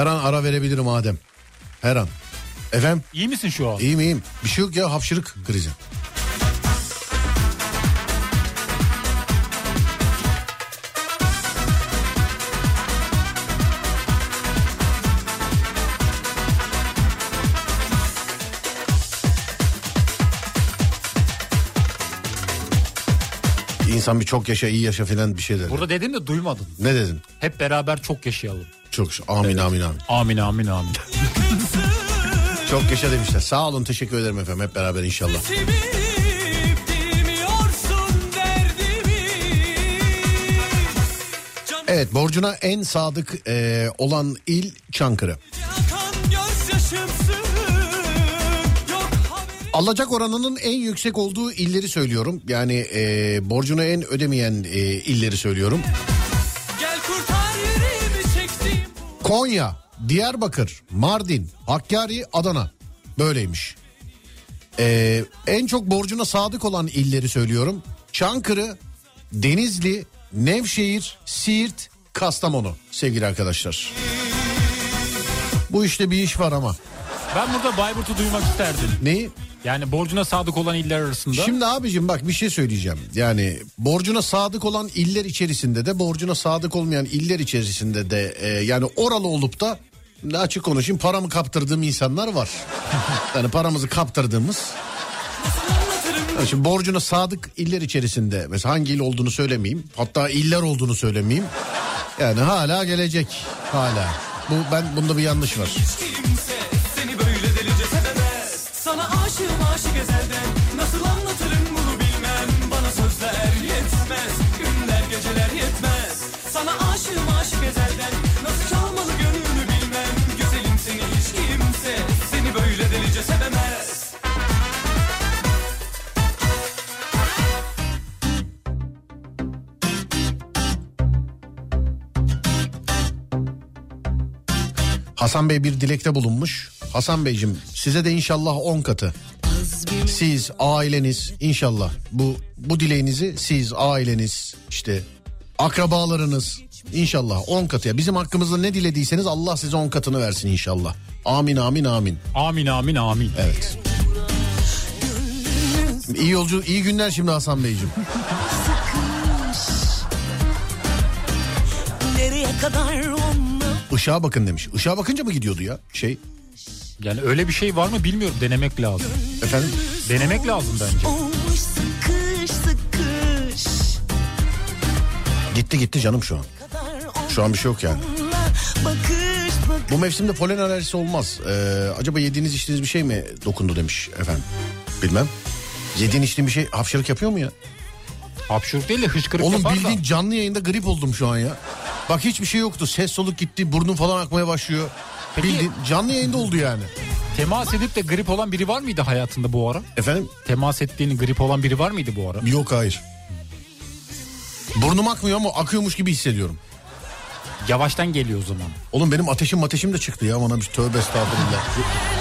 Her an ara verebilirim Adem. Her an. Efendim İyi misin şu an? iyiyim iyiyim. Bir şey yok ya hapşırık krizi. İnsan bir çok yaşa iyi yaşa filan bir şey dedi. Burada dedin de duymadın. Ne dedin? Hep beraber çok yaşayalım. Çok amin amin amin. Amin amin amin. Çok yaşa demişler. Sağ olun teşekkür ederim efendim hep beraber inşallah. Evet borcuna en sadık e, olan il Çankırı. Alacak oranının en yüksek olduğu illeri söylüyorum. Yani e, borcunu en ödemeyen e, illeri söylüyorum. Konya, Diyarbakır, Mardin, Hakkari, Adana. Böyleymiş. E, en çok borcuna sadık olan illeri söylüyorum. Çankırı, Denizli, Nevşehir, Siirt, Kastamonu sevgili arkadaşlar. Bu işte bir iş var ama. Ben burada Bayburt'u duymak isterdim. Neyi? Yani borcuna sadık olan iller arasında. Şimdi abicim bak bir şey söyleyeceğim. Yani borcuna sadık olan iller içerisinde de borcuna sadık olmayan iller içerisinde de e, yani oralı olup da açık konuşayım paramı kaptırdığım insanlar var. (laughs) yani paramızı kaptırdığımız. Yani şimdi borcuna sadık iller içerisinde mesela hangi il olduğunu söylemeyeyim. Hatta iller olduğunu söylemeyeyim. Yani hala gelecek. Hala. Bu ben bunda bir yanlış var aşığım aşık ezelden Nasıl anlatırım bunu bilmem. Bana sözler yetmez Günler geceler yetmez. Sana aşığım aşık ezelden Nasıl çalmalı gönlümü bilmem. Güzelim seni hiç kimse Seni böyle delice sevemez. Hasan Bey bir dilekte bulunmuş. Hasan Beyciğim size de inşallah 10 katı. Siz, aileniz inşallah bu bu dileğinizi siz, aileniz, işte akrabalarınız inşallah 10 katıya. Bizim hakkımızda ne dilediyseniz Allah size 10 katını versin inşallah. Amin amin amin. Amin amin amin. Evet. İyi yolcu, iyi günler şimdi Hasan Beyciğim. Işığa bakın demiş. Işığa bakınca mı gidiyordu ya? Şey Yani öyle bir şey var mı bilmiyorum. Denemek lazım. efendim Denemek lazım bence. olmuş sıkış sıkış gitti gitti canım şu an. Şu an bir şey yok yani. Onunla bakış bakış Bu mevsimde polen alerjisi olmaz. Ee, acaba yediğiniz içtiğiniz bir şey mi dokundu demiş efendim. Bilmem. Yediğin içtiğin bir şey hapşırık yapıyor mu ya? Hapşuruk değil de hışkırık Oğlum yapar da. bildiğin canlı yayında grip oldum şu an ya. Bak hiçbir şey yoktu. Ses soluk gitti. Burnum falan akmaya başlıyor. Peki- Bildiğin canlı yayında oldu yani. Temas edip de grip olan biri var mıydı hayatında bu ara? Efendim? Temas ettiğin grip olan biri var mıydı bu ara? Yok hayır. Burnum akmıyor ama akıyormuş gibi hissediyorum. Yavaştan geliyor o zaman. Oğlum benim ateşim ateşim de çıktı ya. Bana bir tövbe estağfurullah. (laughs)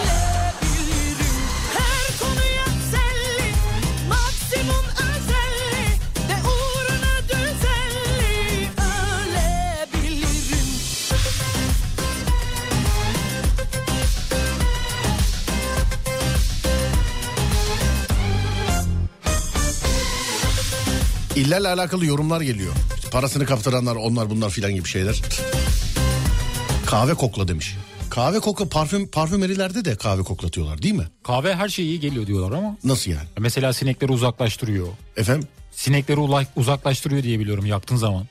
İllerle alakalı yorumlar geliyor. İşte parasını kaptıranlar onlar bunlar filan gibi şeyler. Kahve kokla demiş. Kahve kokla parfüm parfümerilerde de kahve koklatıyorlar değil mi? Kahve her şey iyi geliyor diyorlar ama. Nasıl yani? Mesela sinekleri uzaklaştırıyor. Efendim? Sinekleri uzaklaştırıyor diye biliyorum yaktığın zaman.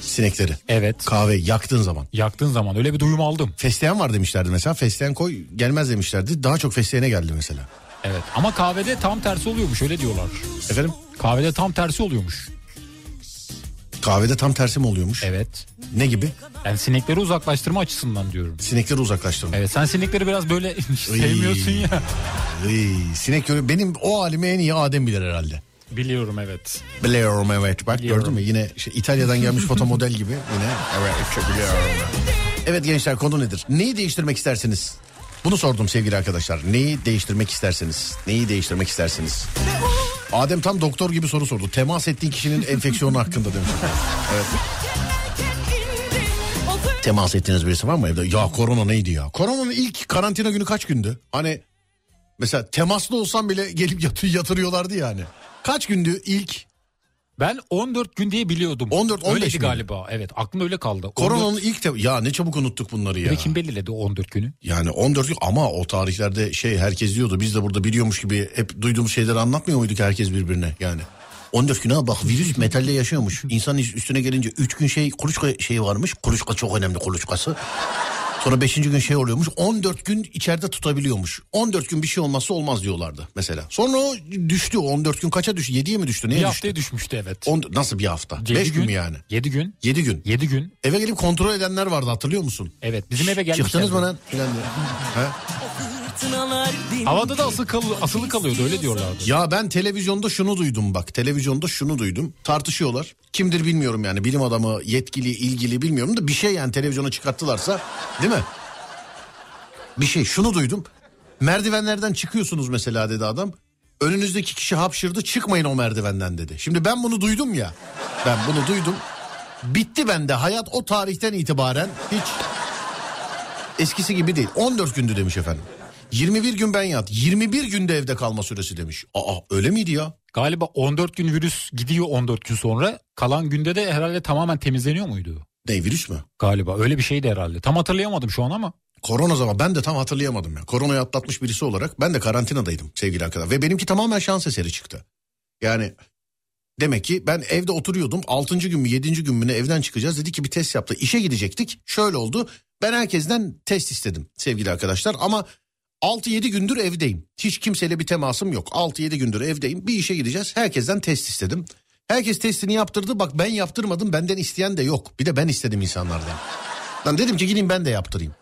Sinekleri. Evet. Kahve yaktığın zaman. Yaktığın zaman öyle bir duyum aldım. Fesleğen var demişlerdi mesela. Fesleğen koy gelmez demişlerdi. Daha çok fesleğene geldi mesela. Evet ama kahvede tam tersi oluyormuş öyle diyorlar. Efendim? Kahvede tam tersi oluyormuş. Kahvede tam tersi mi oluyormuş? Evet. Ne gibi? Yani sinekleri uzaklaştırma açısından diyorum. Sinekleri uzaklaştırma. Evet sen sinekleri biraz böyle (laughs) sevmiyorsun ya. Iy, sinek benim o halimi en iyi Adem bilir herhalde. Biliyorum evet. Biliyorum evet bak Biliyorum. gördün mü yine şey, İtalya'dan gelmiş foto model gibi yine evet çok biliyorum. Evet gençler konu nedir? Neyi değiştirmek istersiniz? Bunu sordum sevgili arkadaşlar. Neyi değiştirmek istersiniz? Neyi değiştirmek istersiniz? Adem tam doktor gibi soru sordu. Temas ettiğin kişinin (laughs) enfeksiyonu hakkında demiş. Evet. Temas ettiğiniz birisi var mı evde? Ya korona neydi ya? Koronanın ilk karantina günü kaç gündü? Hani mesela temaslı olsam bile gelip yatır, yatırıyorlardı yani. Kaç gündü ilk? Ben 14 gün diye biliyordum. 14, 15 Öyleydi mi? galiba. Evet aklımda öyle kaldı. Koronanın 14 ilk te- ya ne çabuk unuttuk bunları ya. De kim belirledi 14 günü? Yani 14 gün ama o tarihlerde şey herkes diyordu. Biz de burada biliyormuş gibi hep duyduğumuz şeyleri anlatmıyor muyduk herkes birbirine yani. 14 gün ha bak virüs metalle yaşıyormuş. İnsan üstüne gelince 3 gün şey kuluçka şeyi varmış. Kuluçka çok önemli kuluçkası. Sonra 5. gün şey oluyormuş. 14 gün içeride tutabiliyormuş. 14 gün bir şey olmazsa olmaz diyorlardı mesela. Sonra o düştü. 14 gün kaça düştü? 7'ye mi düştü? Neye Bir düştü? haftaya düşmüştü evet. On- nasıl bir hafta? Yedi 5 gün mü yani? 7 gün. 7 gün. 7 gün. Eve gelip kontrol edenler vardı hatırlıyor musun? Evet bizim eve gelmişler. Çıktınız mı lan? (laughs) Filan diye. Havada da asılı, kal- asılı kalıyordu öyle diyorlardı. Ya ben televizyonda şunu duydum bak. Televizyonda şunu duydum. Tartışıyorlar. Kimdir bilmiyorum yani. Bilim adamı, yetkili, ilgili bilmiyorum da bir şey yani televizyona çıkarttılarsa değil mi? Bir şey şunu duydum. Merdivenlerden çıkıyorsunuz mesela dedi adam. Önünüzdeki kişi hapşırdı çıkmayın o merdivenden dedi. Şimdi ben bunu duydum ya. Ben bunu duydum. Bitti bende hayat o tarihten itibaren hiç eskisi gibi değil. 14 gündü demiş efendim. 21 gün ben yat. 21 günde evde kalma süresi demiş. Aa öyle miydi ya? Galiba 14 gün virüs gidiyor 14 gün sonra. Kalan günde de herhalde tamamen temizleniyor muydu? Ne virüs mü? Galiba öyle bir şeydi herhalde. Tam hatırlayamadım şu an ama. Korona zaman ben de tam hatırlayamadım ya. Koronayı atlatmış birisi olarak ben de karantinadaydım sevgili arkadaşlar. Ve benimki tamamen şans eseri çıktı. Yani demek ki ben evde oturuyordum. 6. gün mü 7. gün mü ne evden çıkacağız. Dedi ki bir test yaptı. İşe gidecektik. Şöyle oldu. Ben herkesten test istedim sevgili arkadaşlar. Ama 6-7 gündür evdeyim. Hiç kimseyle bir temasım yok. 6-7 gündür evdeyim. Bir işe gideceğiz. Herkesten test istedim. Herkes testini yaptırdı. Bak ben yaptırmadım. Benden isteyen de yok. Bir de ben istedim insanlardan. Lan dedim ki gideyim ben de yaptırayım.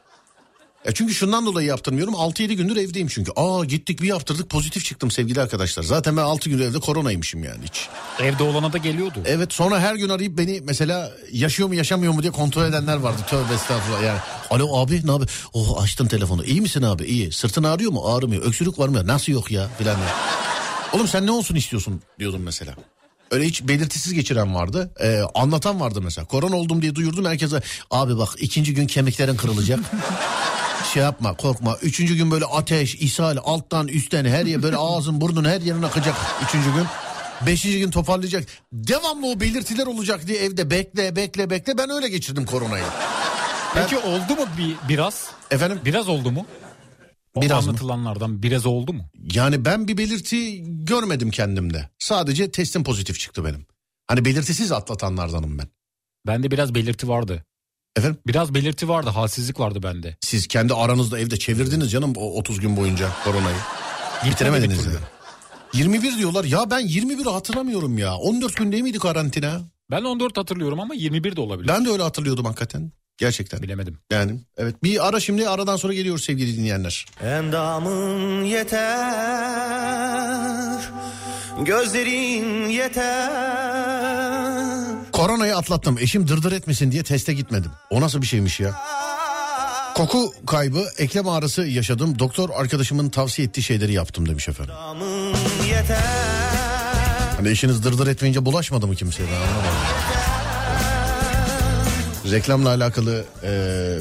Ya çünkü şundan dolayı yaptırmıyorum. 6-7 gündür evdeyim çünkü. Aa gittik bir yaptırdık pozitif çıktım sevgili arkadaşlar. Zaten ben 6 gündür evde koronaymışım yani hiç. Evde olana da geliyordu. Evet sonra her gün arayıp beni mesela yaşıyor mu yaşamıyor mu diye kontrol edenler vardı. Tövbe estağfurullah yani. Alo abi ne abi? Oh açtın telefonu. İyi misin abi? İyi. Sırtın ağrıyor mu? Ağrımıyor. Öksürük var mı? Nasıl yok ya? Filan. Oğlum sen ne olsun istiyorsun diyordum mesela. Öyle hiç belirtisiz geçiren vardı. Ee, anlatan vardı mesela. Korona oldum diye duyurdum herkese. Abi bak ikinci gün kemiklerin kırılacak. (laughs) şey yapma korkma. Üçüncü gün böyle ateş, ishal alttan üstten her yer böyle ağzın burnun her yerin akacak. Üçüncü gün. Beşinci gün toparlayacak. Devamlı o belirtiler olacak diye evde bekle bekle bekle. Ben öyle geçirdim koronayı. Peki oldu mu bir biraz? Efendim? Biraz oldu mu? O Biraz mı? anlatılanlardan biraz oldu mu? Yani ben bir belirti görmedim kendimde. Sadece testim pozitif çıktı benim. Hani belirtisiz atlatanlardanım ben. Bende biraz belirti vardı. Efendim? Biraz belirti vardı, halsizlik vardı bende. Siz kendi aranızda evde çevirdiniz canım o 30 gün boyunca koronayı. Bitiremediniz yani. 21 diyorlar. Ya ben 21'i hatırlamıyorum ya. 14 gün değil miydi karantina? Ben 14 hatırlıyorum ama 21 de olabilir. Ben de öyle hatırlıyordum hakikaten. Gerçekten. Bilemedim. Yani evet bir ara şimdi aradan sonra geliyoruz sevgili dinleyenler. Endamın yeter Gözlerin yeter Koronayı atlattım. Eşim dırdır etmesin diye teste gitmedim. O nasıl bir şeymiş ya? Koku kaybı, eklem ağrısı yaşadım. Doktor arkadaşımın tavsiye ettiği şeyleri yaptım demiş efendim. Hani eşiniz dırdır etmeyince bulaşmadı mı kimseye ben anlamadım. Reklamla alakalı eee,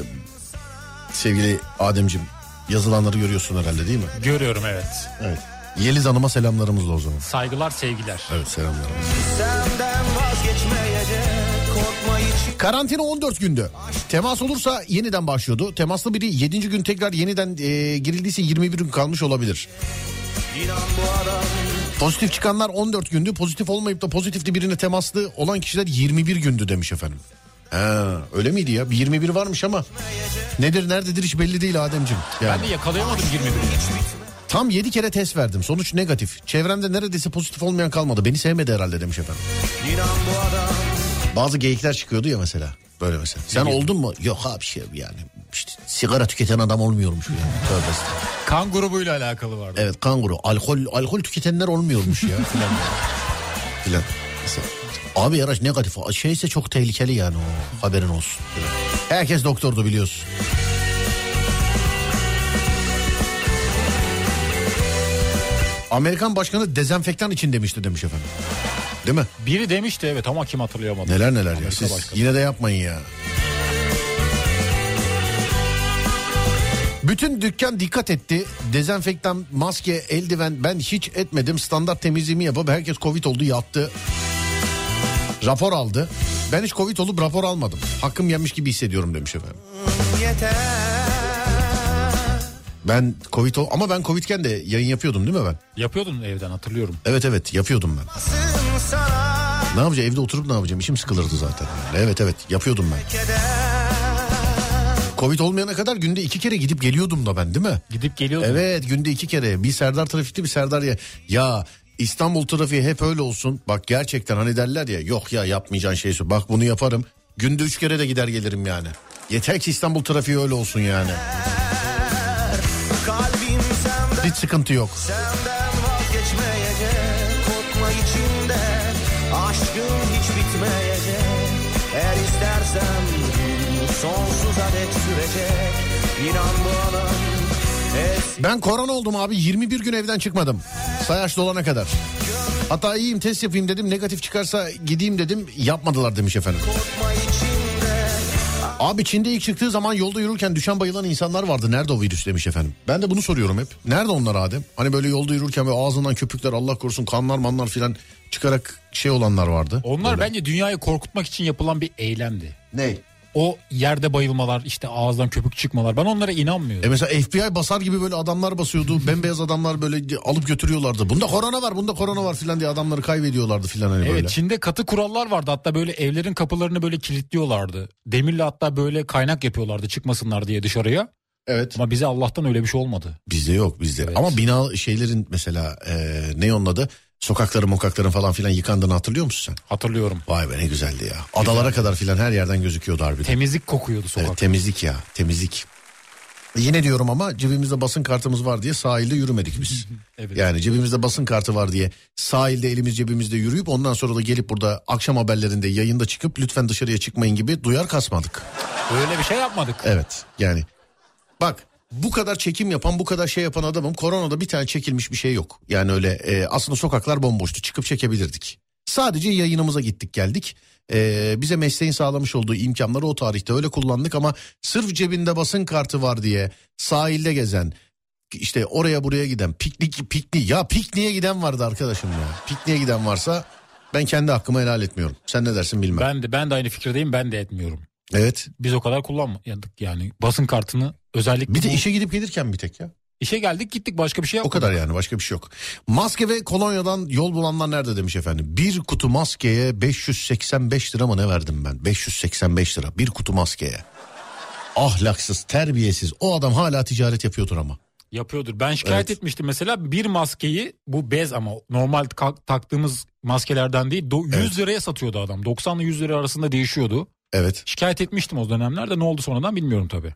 sevgili Ademcim yazılanları görüyorsun herhalde değil mi? Görüyorum evet. Evet. Yeliz Hanım'a selamlarımızla o zaman. Saygılar, sevgiler. Evet selamlarımız. Karantina 14 gündü. Temas olursa yeniden başlıyordu. Temaslı biri 7. gün tekrar yeniden eee, girildiyse 21 gün kalmış olabilir. Pozitif çıkanlar 14 gündü. Pozitif olmayıp da pozitifli birine temaslı olan kişiler 21 gündü demiş efendim. Ha, öyle miydi ya? Bir 21 varmış ama nedir nerededir hiç belli değil Ademciğim. Yani. Ben de yakalayamadım 21'i. Tam 7 kere test verdim. Sonuç negatif. Çevremde neredeyse pozitif olmayan kalmadı. Beni sevmedi herhalde demiş efendim. inan bu adam Bazı geyikler çıkıyordu ya mesela. Böyle mesela. Sen oldun mu? Yok abi şey yani. İşte sigara tüketen adam olmuyormuş yani. (laughs) Tövbe. Kan grubuyla alakalı vardı. Evet kanguru. Alkol alkol tüketenler olmuyormuş ya (laughs) filan. filan. Mesela, Abi yaraş negatif. Şeyse çok tehlikeli yani o. Haberin olsun. Herkes doktordu biliyorsun. Amerikan başkanı dezenfektan için demişti demiş efendim. Değil mi? Biri demişti evet ama kim hatırlayamadı. Neler neler ya. Amerika Siz başkanı. yine de yapmayın ya. Bütün dükkan dikkat etti. Dezenfektan, maske, eldiven ben hiç etmedim. Standart temizliğimi yapıp herkes Covid oldu yattı. Rapor aldı. Ben hiç Covid olup rapor almadım. Hakkım yenmiş gibi hissediyorum demiş efendim. yeter Ben Covid ol ama ben Covid'ken de yayın yapıyordum değil mi ben? Yapıyordun evden hatırlıyorum. Evet evet yapıyordum ben. Ne yapacağım evde oturup ne yapacağım işim sıkılırdı zaten. Evet evet yapıyordum ben. Covid olmayana kadar günde iki kere gidip geliyordum da ben değil mi? Gidip geliyordun. Evet günde iki kere bir Serdar trafikte bir Serdar ya. Ya İstanbul trafiği hep öyle olsun. Bak gerçekten hani derler ya yok ya yapmayacağın şey. Bak bunu yaparım. Günde üç kere de gider gelirim yani. Yeter ki İstanbul trafiği öyle olsun yani. Hiç sıkıntı yok. Senden vazgeçmeyecek Korkma içinde Aşkın hiç bitmeyecek Eğer istersen Sonsuza dek sürecek İnan Es Ben korona oldum abi 21 gün evden çıkmadım. Sayaç dolana kadar. Hatta iyiyim test yapayım dedim negatif çıkarsa gideyim dedim yapmadılar demiş efendim. korkma Abi Çin'de ilk çıktığı zaman yolda yürürken düşen bayılan insanlar vardı. Nerede o virüs demiş efendim. Ben de bunu soruyorum hep. Nerede onlar Adem? Hani böyle yolda yürürken ve ağzından köpükler Allah korusun kanlar manlar filan çıkarak şey olanlar vardı. Onlar Böyle. bence dünyayı korkutmak için yapılan bir eylemdi. Ne? O yerde bayılmalar işte ağızdan köpük çıkmalar ben onlara inanmıyorum. E mesela FBI basar gibi böyle adamlar basıyordu. Bembeyaz adamlar böyle alıp götürüyorlardı. Bunda korona var, bunda korona var filan diye adamları kaybediyorlardı filan hani Evet böyle. Çin'de katı kurallar vardı hatta böyle evlerin kapılarını böyle kilitliyorlardı. Demirle hatta böyle kaynak yapıyorlardı çıkmasınlar diye dışarıya. Evet. Ama bize Allah'tan öyle bir şey olmadı. Bizde yok bizde. Evet. Ama bina şeylerin mesela e, ne onun adı? Sokakların mokakların falan filan yıkandığını hatırlıyor musun sen? Hatırlıyorum. Vay be ne güzeldi ya. Adalara kadar filan her yerden gözüküyordu harbiden. Temizlik kokuyordu sokak. Evet temizlik ya temizlik. Yine diyorum ama cebimizde basın kartımız var diye sahilde yürümedik biz. (laughs) Evet. Yani cebimizde basın kartı var diye sahilde elimiz cebimizde yürüyüp ondan sonra da gelip burada akşam haberlerinde yayında çıkıp lütfen dışarıya çıkmayın gibi duyar kasmadık. Öyle bir şey yapmadık. Evet yani bak bu kadar çekim yapan bu kadar şey yapan adamım koronada bir tane çekilmiş bir şey yok. Yani öyle e, aslında sokaklar bomboştu çıkıp çekebilirdik. Sadece yayınımıza gittik geldik. E, bize mesleğin sağlamış olduğu imkanları o tarihte öyle kullandık ama sırf cebinde basın kartı var diye sahilde gezen işte oraya buraya giden piknik piknik ya pikniğe giden vardı arkadaşım ya. Pikniğe giden varsa ben kendi hakkımı helal etmiyorum. Sen ne dersin bilmem. Ben de ben de aynı fikirdeyim ben de etmiyorum. Evet. Biz o kadar kullanmadık yani basın kartını özellikle Bir de bu- işe gidip gelirken bir tek ya. işe geldik gittik başka bir şey O yapmadık. kadar yani başka bir şey yok. Maske ve kolonyadan yol bulanlar nerede demiş efendim. Bir kutu maskeye 585 lira mı ne verdim ben? 585 lira bir kutu maskeye. Ahlaksız, terbiyesiz. O adam hala ticaret yapıyordur ama. Yapıyordur. Ben şikayet Evet. etmiştim mesela bir maskeyi bu bez ama normal taktığımız maskelerden değil do- 100 Evet. liraya satıyordu adam. 90 ile 100 lira arasında değişiyordu. Evet. Şikayet etmiştim o dönemlerde ne oldu sonradan bilmiyorum tabii.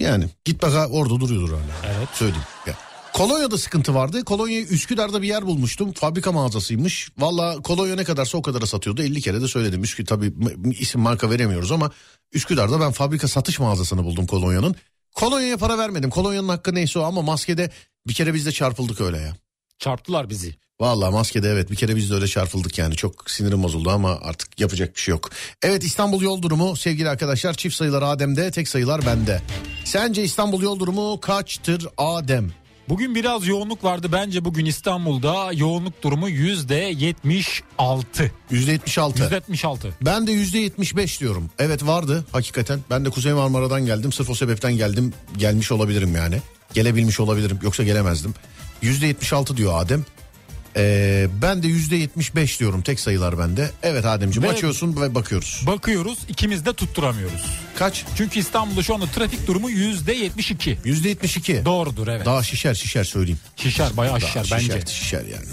Yani git bak ha, orada duruyordur hala. Evet. Söyleyeyim. Ya. Kolonya'da sıkıntı vardı. Kolonya'yı Üsküdar'da bir yer bulmuştum. Fabrika mağazasıymış. Valla kolonya ne kadarsa o kadara satıyordu. 50 kere de söyledim. Üskü tabii isim marka veremiyoruz ama Üsküdar'da ben fabrika satış mağazasını buldum kolonyanın. Kolonyaya para vermedim. Kolonyanın hakkı neyse o ama maskede bir kere biz de çarpıldık öyle ya. Çarptılar bizi. Vallahi maskede evet bir kere biz de öyle çarpıldık yani çok sinirim bozuldu ama artık yapacak bir şey yok. Evet İstanbul yol durumu sevgili arkadaşlar çift sayılar Adem'de tek sayılar bende. Sence İstanbul yol durumu kaçtır Adem? Bugün biraz yoğunluk vardı. Bence bugün İstanbul'da yoğunluk durumu %76. %76. %76. Ben de %75 diyorum. Evet vardı hakikaten. Ben de Kuzey Marmara'dan geldim. Sırf o sebepten geldim. Gelmiş olabilirim yani. Gelebilmiş olabilirim. Yoksa gelemezdim. %76 diyor Adem. Ee, ben de %75 diyorum. Tek sayılar bende. Evet Ademciğim Ve- açıyorsun ve bakıyoruz. Bakıyoruz ikimiz de tutturamıyoruz. Kaç? Çünkü İstanbul'da şu anda trafik durumu %72. %72. Doğrudur evet. Daha şişer şişer söyleyeyim. Şişer bayağı Daha şişer bence. Şişer, şişer yani.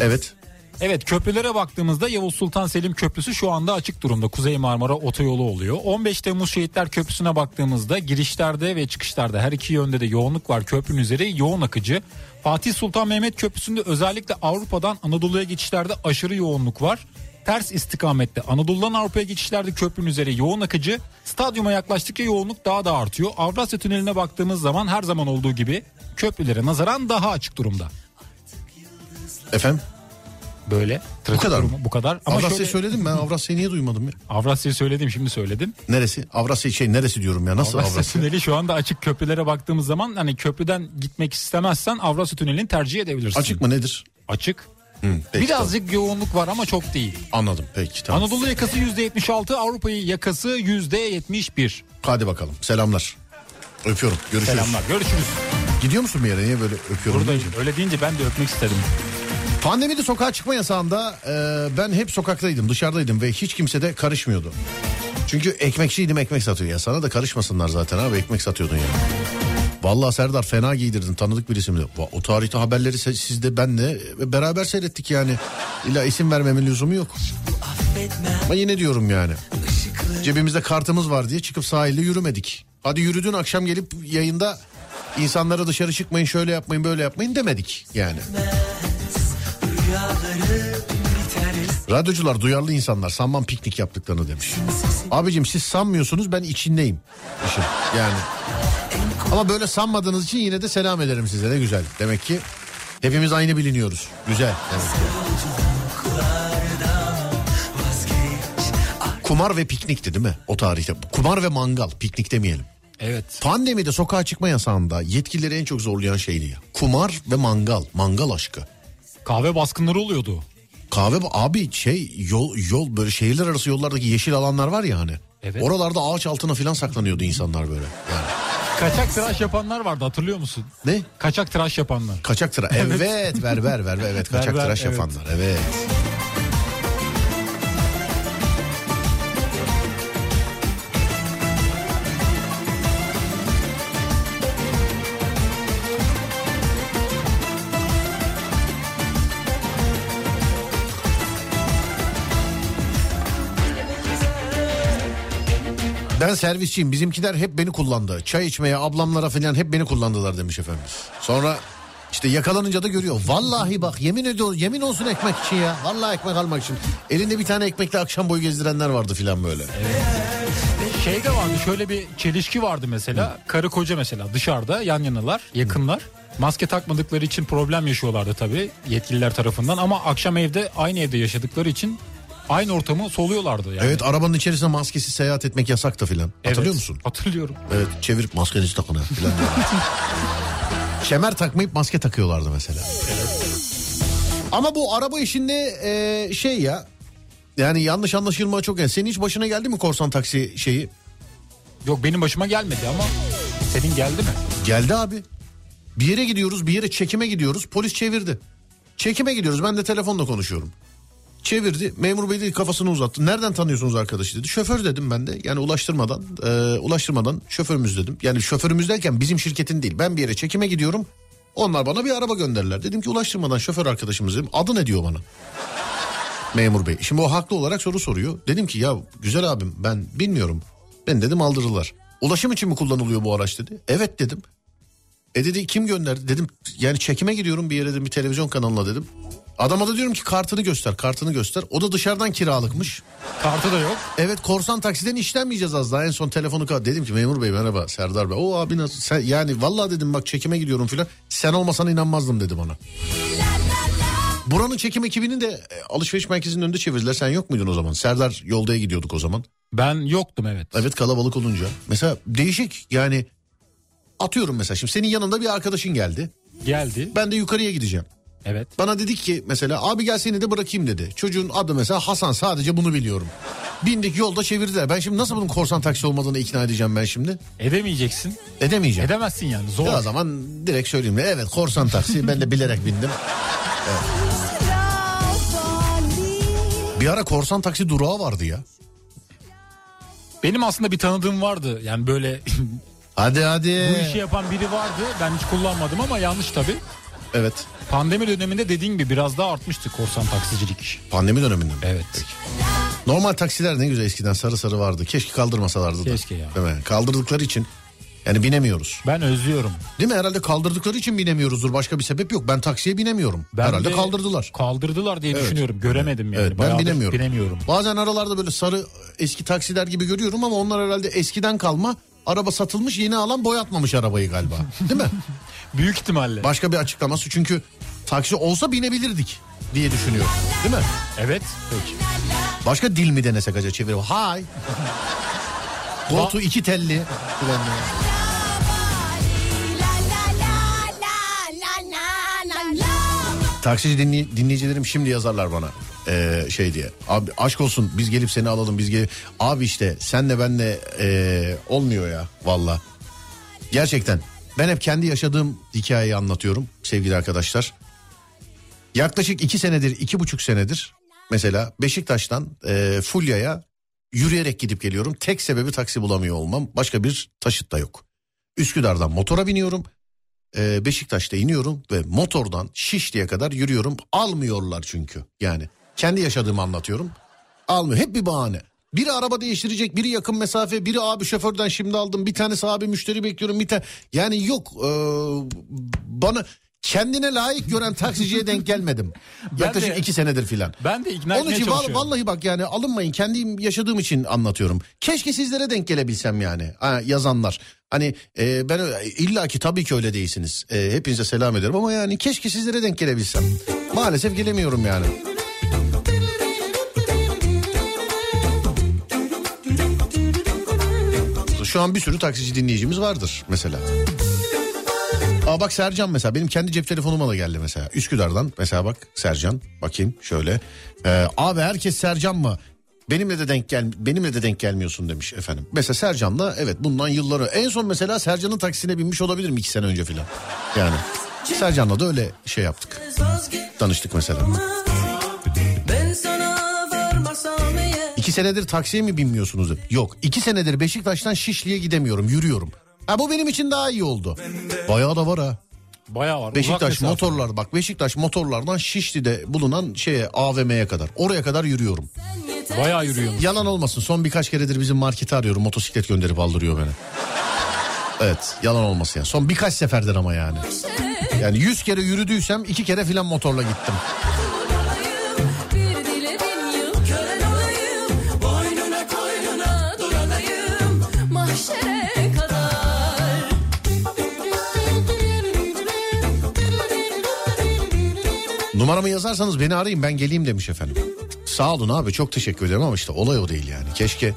Evet. Evet köprülere baktığımızda Yavuz Sultan Selim Köprüsü şu anda açık durumda. Kuzey Marmara otoyolu oluyor. 15 Temmuz Şehitler Köprüsü'ne baktığımızda girişlerde ve çıkışlarda her iki yönde de yoğunluk var. Köprünün üzeri yoğun akıcı. Fatih Sultan Mehmet Köprüsü'nde özellikle Avrupa'dan Anadolu'ya geçişlerde aşırı yoğunluk var. Ters istikamette Anadolu'dan Avrupa'ya geçişlerde köprünün üzeri yoğun akıcı. Stadyuma yaklaştıkça yoğunluk daha da artıyor. Avrasya Tüneli'ne baktığımız zaman her zaman olduğu gibi köprülere nazaran daha açık durumda. Efendim? Böyle. Trafik kadar mı? durumu Bu kadar. Ama Avrasya'yı şöyle, söyledim ben. Avrasya'yı niye duymadım ya? Avrasya'yı söyledim şimdi söyledim. Neresi? Avrasya şey neresi diyorum ya? Nasıl Avrasya, Avrasya? Tüneli şu anda açık köprülere baktığımız zaman hani köprüden gitmek istemezsen Avrasya Tüneli'ni tercih edebilirsin. Açık mı nedir? Açık. Hı, peki, Birazcık yoğunluk var ama çok değil. tamam. Anladım peki tamam. Anadolu yakası %76, Avrupa yakası %71. Hadi bakalım selamlar. Öpüyorum. Görüşürüz. Selamlar. Görüşürüz. Gidiyor musun bir yere? Niye böyle öpüyorum? Buradayım. Öyle deyince ben de öpmek istedim. Pandemide sokağa çıkma yasağında e, ben hep sokaktaydım dışarıdaydım ve hiç kimse de karışmıyordu. Çünkü ekmekçiydim ekmek satıyor ya sana da karışmasınlar zaten abi ekmek satıyordun ya. Vallahi Serdar fena giydirdin tanıdık birisi mi? Va- O tarihte haberleri siz de ben de beraber seyrettik yani. İlla isim vermemin lüzumu yok. Ama yine diyorum yani. Cebimizde kartımız var diye çıkıp sahilde yürümedik. Hadi yürüdün akşam gelip yayında insanlara dışarı çıkmayın şöyle yapmayın böyle yapmayın demedik yani. Radyocular duyarlı insanlar sanmam piknik yaptıklarını demiş. Abicim siz sanmıyorsunuz ben içindeyim. işin. Yani. Ama böyle sanmadığınız için yine de selam ederim size ne güzel. Demek ki hepimiz aynı biliniyoruz. Güzel. Demek ki. Kumar ve piknikti değil mi o tarihte? Kumar ve mangal piknik demeyelim. Evet. Pandemide sokağa çıkma yasağında yetkilileri en çok zorlayan şeydi ya. Kumar ve mangal. Mangal aşkı. Kahve baskınları oluyordu. Kahve abi şey yol yol böyle şehirler arası yollardaki yeşil alanlar var ya hani. Evet. Oralarda ağaç altına filan saklanıyordu insanlar böyle. Yani. Kaçak tıraş yapanlar vardı hatırlıyor musun? Ne? Kaçak tıraş yapanlar. Kaçak tıraş. Evet. ver ver ver (laughs) ver evet kaçak ver, tıraş evet. yapanlar. Evet. Ben servisçiyim bizimkiler hep beni kullandı. Çay içmeye ablamlara falan hep beni kullandılar demiş efendimiz. Sonra işte yakalanınca da görüyor. Vallahi bak yemin ediyorum yemin olsun ekmek için ya. Vallahi ekmek almak için. Elinde bir tane ekmekle akşam boyu gezdirenler vardı filan böyle. Şey de vardı şöyle bir çelişki vardı mesela. Karı koca mesela dışarıda yan yanalar yakınlar. Maske takmadıkları için problem yaşıyorlardı tabii yetkililer tarafından. Ama akşam evde aynı evde yaşadıkları için aynı ortamı soluyorlardı. Yani. Evet arabanın içerisinde maskesiz seyahat etmek yasaktı filan. Evet, Hatırlıyor musun? Hatırlıyorum. Evet çevirip maskenizi takın ha filan. (laughs) Kemer takmayıp maske takıyorlardı mesela. Ama bu araba işinde e, şey ya yani yanlış anlaşılma çok yani. Senin hiç başına geldi mi korsan taksi şeyi? Yok benim başıma gelmedi ama senin geldi mi? Geldi abi. Bir yere gidiyoruz bir yere çekime gidiyoruz polis çevirdi. Çekime gidiyoruz ben de telefonla konuşuyorum. Çevirdi memur bey dedi kafasını uzattı. Nereden tanıyorsunuz arkadaşı dedi. Şoför dedim ben de yani ulaştırmadan e, ulaştırmadan şoförümüz dedim. Yani şoförümüz derken bizim şirketin değil ben bir yere çekime gidiyorum. Onlar bana bir araba gönderdiler. Dedim ki ulaştırmadan şoför arkadaşımız dedim. Adı ne diyor bana? Memur bey. Şimdi o haklı olarak soru soruyor. Dedim ki ya güzel abim ben bilmiyorum. Ben dedim aldırırlar. Ulaşım için mi kullanılıyor bu araç dedi. Evet dedim. E dedi kim gönderdi dedim yani çekime gidiyorum bir yere dedim bir televizyon kanalına dedim. Adama da diyorum ki kartını göster kartını göster. O da dışarıdan kiralıkmış. Kartı da yok. Evet korsan taksiden işlenmeyeceğiz az daha en son telefonu kal. Dedim ki memur bey merhaba Serdar Bey. O abi nasıl sen, yani vallahi dedim bak çekime gidiyorum filan. Sen olmasan inanmazdım dedi bana. Buranın çekim ekibini de e, alışveriş merkezinin önünde çevirdiler. Sen yok muydun o zaman? Serdar yoldaya gidiyorduk o zaman. Ben yoktum evet. Evet kalabalık olunca. Mesela değişik yani atıyorum mesela şimdi senin yanında bir arkadaşın geldi. Geldi. Ben de yukarıya gideceğim. Evet. Bana dedik ki mesela abi gel seni de bırakayım dedi. Çocuğun adı mesela Hasan sadece bunu biliyorum. Bindik yolda çevirdiler. Ben şimdi nasıl bunun korsan taksi olmadığını ikna edeceğim ben şimdi? Edemeyeceksin. Edemeyeceğim. Edemezsin yani zor. Ya o zaman direkt söyleyeyim. Evet korsan taksi ben de bilerek bindim. Evet. Bir ara korsan taksi durağı vardı ya. Benim aslında bir tanıdığım vardı. Yani böyle Hadi hadi. bu işi yapan biri vardı. Ben hiç kullanmadım ama yanlış tabii. Evet. Pandemi döneminde dediğin gibi biraz daha artmıştı korsan taksicilik işi. Pandemi döneminde mi? Evet. Normal taksiler ne güzel eskiden sarı sarı vardı. Keşke kaldırmasalardı da. Keşke ya. Değil mi? Kaldırdıkları için yani binemiyoruz. Ben özlüyorum. Değil mi? Herhalde kaldırdıkları için binemiyoruzdur. Başka bir sebep yok. Ben taksiye binemiyorum. Ben Herhalde de kaldırdılar. Kaldırdılar diye Evet. düşünüyorum. Göremedim yani. Evet ben binemiyorum. Binemiyorum. Bazen aralarda böyle sarı eski taksiler gibi görüyorum ama onlar herhalde eskiden kalma. Araba satılmış yeni alan boyatmamış arabayı galiba. Değil mi? (laughs) Büyük ihtimalle. Başka bir açıklaması çünkü taksi olsa binebilirdik diye düşünüyorum. Değil mi? Evet. Peki. Başka dil mi denesek acaba çevirip? Hay. To iki telli. Taksici dinley- dinleyicilerim şimdi yazarlar bana ee, şey diye. Abi aşk olsun biz gelip seni alalım biz gelip. Abi işte senle benle ee, olmuyor ya valla. Gerçekten ben hep kendi yaşadığım hikayeyi anlatıyorum sevgili arkadaşlar. Yaklaşık iki senedir iki buçuk senedir mesela Beşiktaş'tan ee, Fulya'ya yürüyerek gidip geliyorum. Tek sebebi taksi bulamıyor olmam başka bir taşıt da yok. Üsküdar'dan motora biniyorum. Ee, Beşiktaş'ta iniyorum ve motordan Şişli'ye kadar yürüyorum. Almıyorlar çünkü yani. Kendi yaşadığımı anlatıyorum. Almıyor. Hep bir bahane. Biri araba değiştirecek, biri yakın mesafe, biri abi şoförden şimdi aldım, bir tanesi abi müşteri bekliyorum, bir tane yani yok ee, bana kendine layık gören taksiciye denk gelmedim. (laughs) Ben Yaklaşık de- iki senedir filan. Ben de ikna Onun için val- çalışıyorum. vallahi bak yani alınmayın kendi yaşadığım için anlatıyorum. Keşke sizlere denk gelebilsem yani ha, yazanlar. Hani e, ben illa ki tabii ki öyle değilsiniz. E, hepinize selam ederim ama yani keşke sizlere denk gelebilsem. Maalesef gelemiyorum yani. Şu an bir sürü taksici dinleyicimiz vardır mesela. Aa bak Sercan mesela benim kendi cep telefonuma da geldi mesela. Üsküdar'dan mesela bak Sercan bakayım şöyle. Ee, abi herkes Sercan mı? Benimle de denk gel benimle de denk gelmiyorsun demiş efendim. Mesela Sercan'la evet bundan yılları en son mesela Sercan'ın taksisine binmiş olabilirim iki sene önce filan. Yani Sercan'la da öyle şey yaptık. Tanıştık mesela. İki senedir taksiye mi binmiyorsunuz? Yok iki senedir Beşiktaş'tan Şişli'ye gidemiyorum yürüyorum. Ha bu benim için daha iyi oldu. Bayağı da var ha. Bayağı var. Beşiktaş motorlar bak Beşiktaş motorlardan Şişli'de bulunan şeye AVM'ye kadar oraya kadar yürüyorum. Bayağı ki yürüyormuş. Yalan olmasın son birkaç keredir bizim markete arıyorum motosiklet gönderip aldırıyor beni. Evet yalan olmasın yani son birkaç seferdir ama yani. Yani 100 kere yürüdüysem iki kere filan motorla gittim. Numaramı yazarsanız beni arayın ben geleyim demiş efendim. Sağ olun abi çok teşekkür ederim ama işte olay o değil yani. Keşke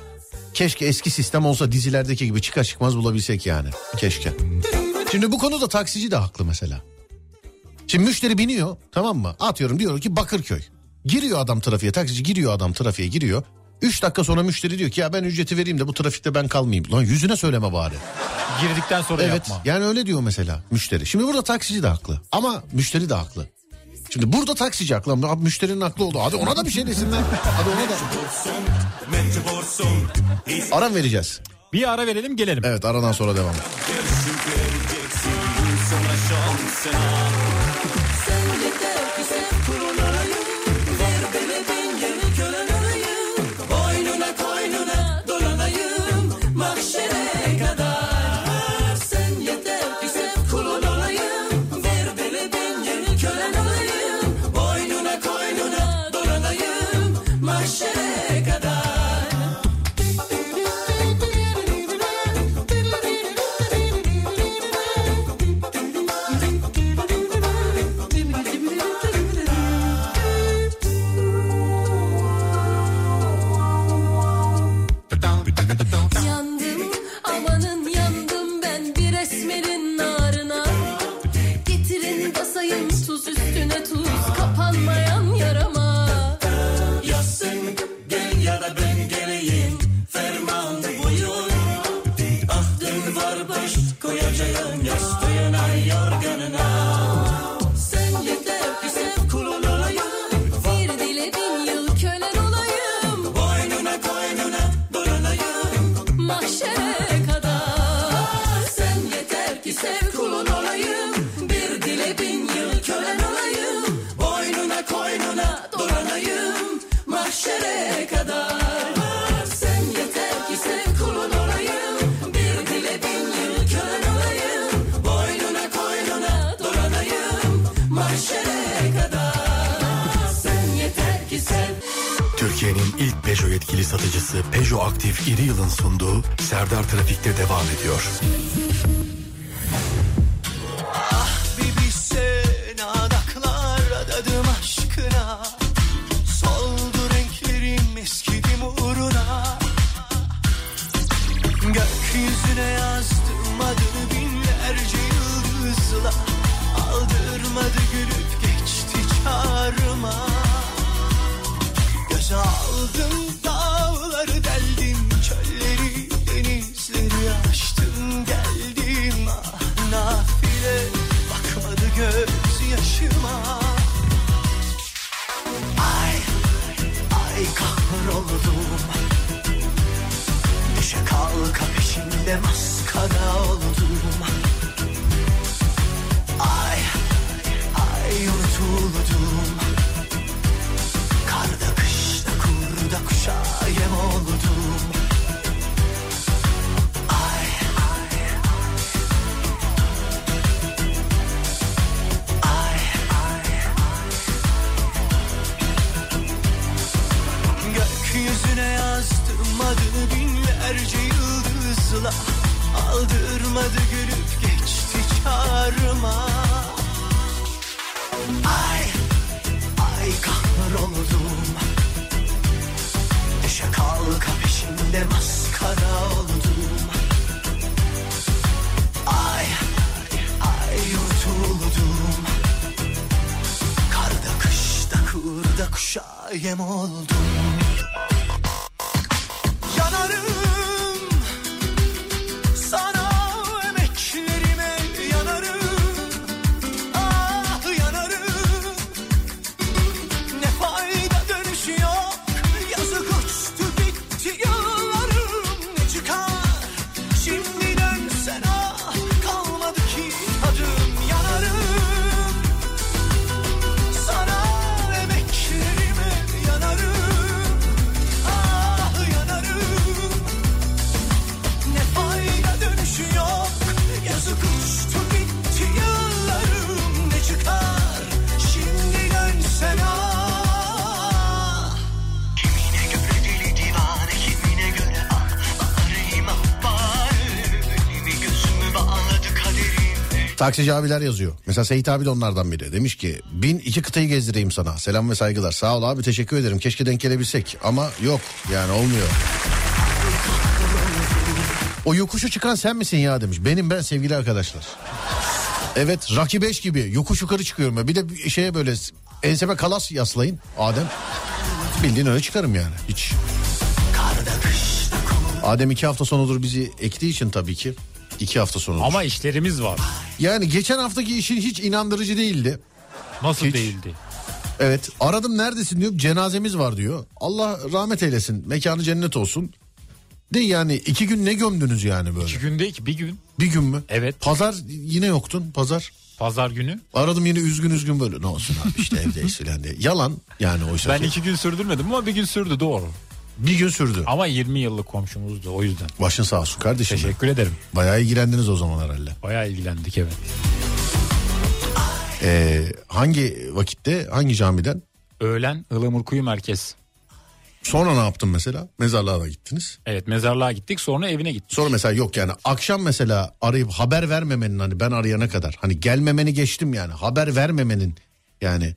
keşke eski sistem olsa dizilerdeki gibi çıkar çıkmaz bulabilsek yani. Keşke. Şimdi bu konuda taksici de haklı mesela. Şimdi müşteri biniyor tamam mı? Atıyorum diyor ki Bakırköy. Giriyor adam trafiğe taksici giriyor adam trafiğe giriyor. Üç dakika sonra müşteri diyor ki ya ben ücreti vereyim de bu trafikte ben kalmayayım. Lan yüzüne söyleme bari. Girdikten sonra Evet yapma. yani öyle diyor mesela müşteri. Şimdi burada taksici de haklı ama müşteri de haklı. Şimdi burada taksici haklı ama abi müşterinin haklı oldu. Hadi ona da bir şey desinler. Hadi ona da. Aram vereceğiz. Bir ara verelim gelelim. Evet aradan sonra devam. Sen yeter Aldırmadı gülüp geçti çağrıma. Ay ay kahroldum Düşe kalka maskara oldum. Ay ay yutuldum Karda kışta kurda kuşa yem oldum Taksici abiler yazıyor. Mesela Seyit abi de onlardan biri. Demiş ki bin iki kıtayı gezdireyim sana. Selam ve saygılar. Sağ ol abi teşekkür ederim. Keşke denk gelebilsek. Ama yok yani olmuyor. O yokuşu çıkan sen misin ya demiş. Benim ben sevgili arkadaşlar. Evet Rocky 5 gibi yokuş yukarı çıkıyorum. ben. Bir de şeye böyle enseme kalas yaslayın Adem. Bildiğin öyle çıkarım yani hiç. Adem iki hafta sonudur bizi ektiği için tabii ki. İki hafta sonudur. Ama işlerimiz var. Yani geçen haftaki işin hiç inandırıcı değildi. Nasıl Hiç. değildi? Evet aradım neredesin diyor cenazemiz var diyor. Allah rahmet eylesin mekanı cennet olsun. De yani iki gün ne gömdünüz yani böyle? İki günde iki bir gün. Bir gün mü? Evet. Pazar yine yoktun pazar. Pazar günü. Aradım yine üzgün üzgün böyle ne olsun abi işte evdeyiz filan diye. Yalan yani oysa Ben ki. iki gün sürdürmedim ama bir gün sürdü doğru. Bir gün sürdü. Ama 20 yıllık komşumuzdu o yüzden. Başın sağ olsun kardeşim. Teşekkür ederim. Bayağı ilgilendiniz o zaman herhalde. Bayağı ilgilendik evet. Ee, hangi vakitte hangi camiden? Öğlen Ilamurkuyu merkez. Sonra ne yaptın mesela? Mezarlığa da gittiniz. Evet mezarlığa gittik sonra evine gittik. Sonra mesela yok yani akşam mesela arayıp haber vermemenin hani ben arayana kadar hani gelmemeni geçtim yani haber vermemenin yani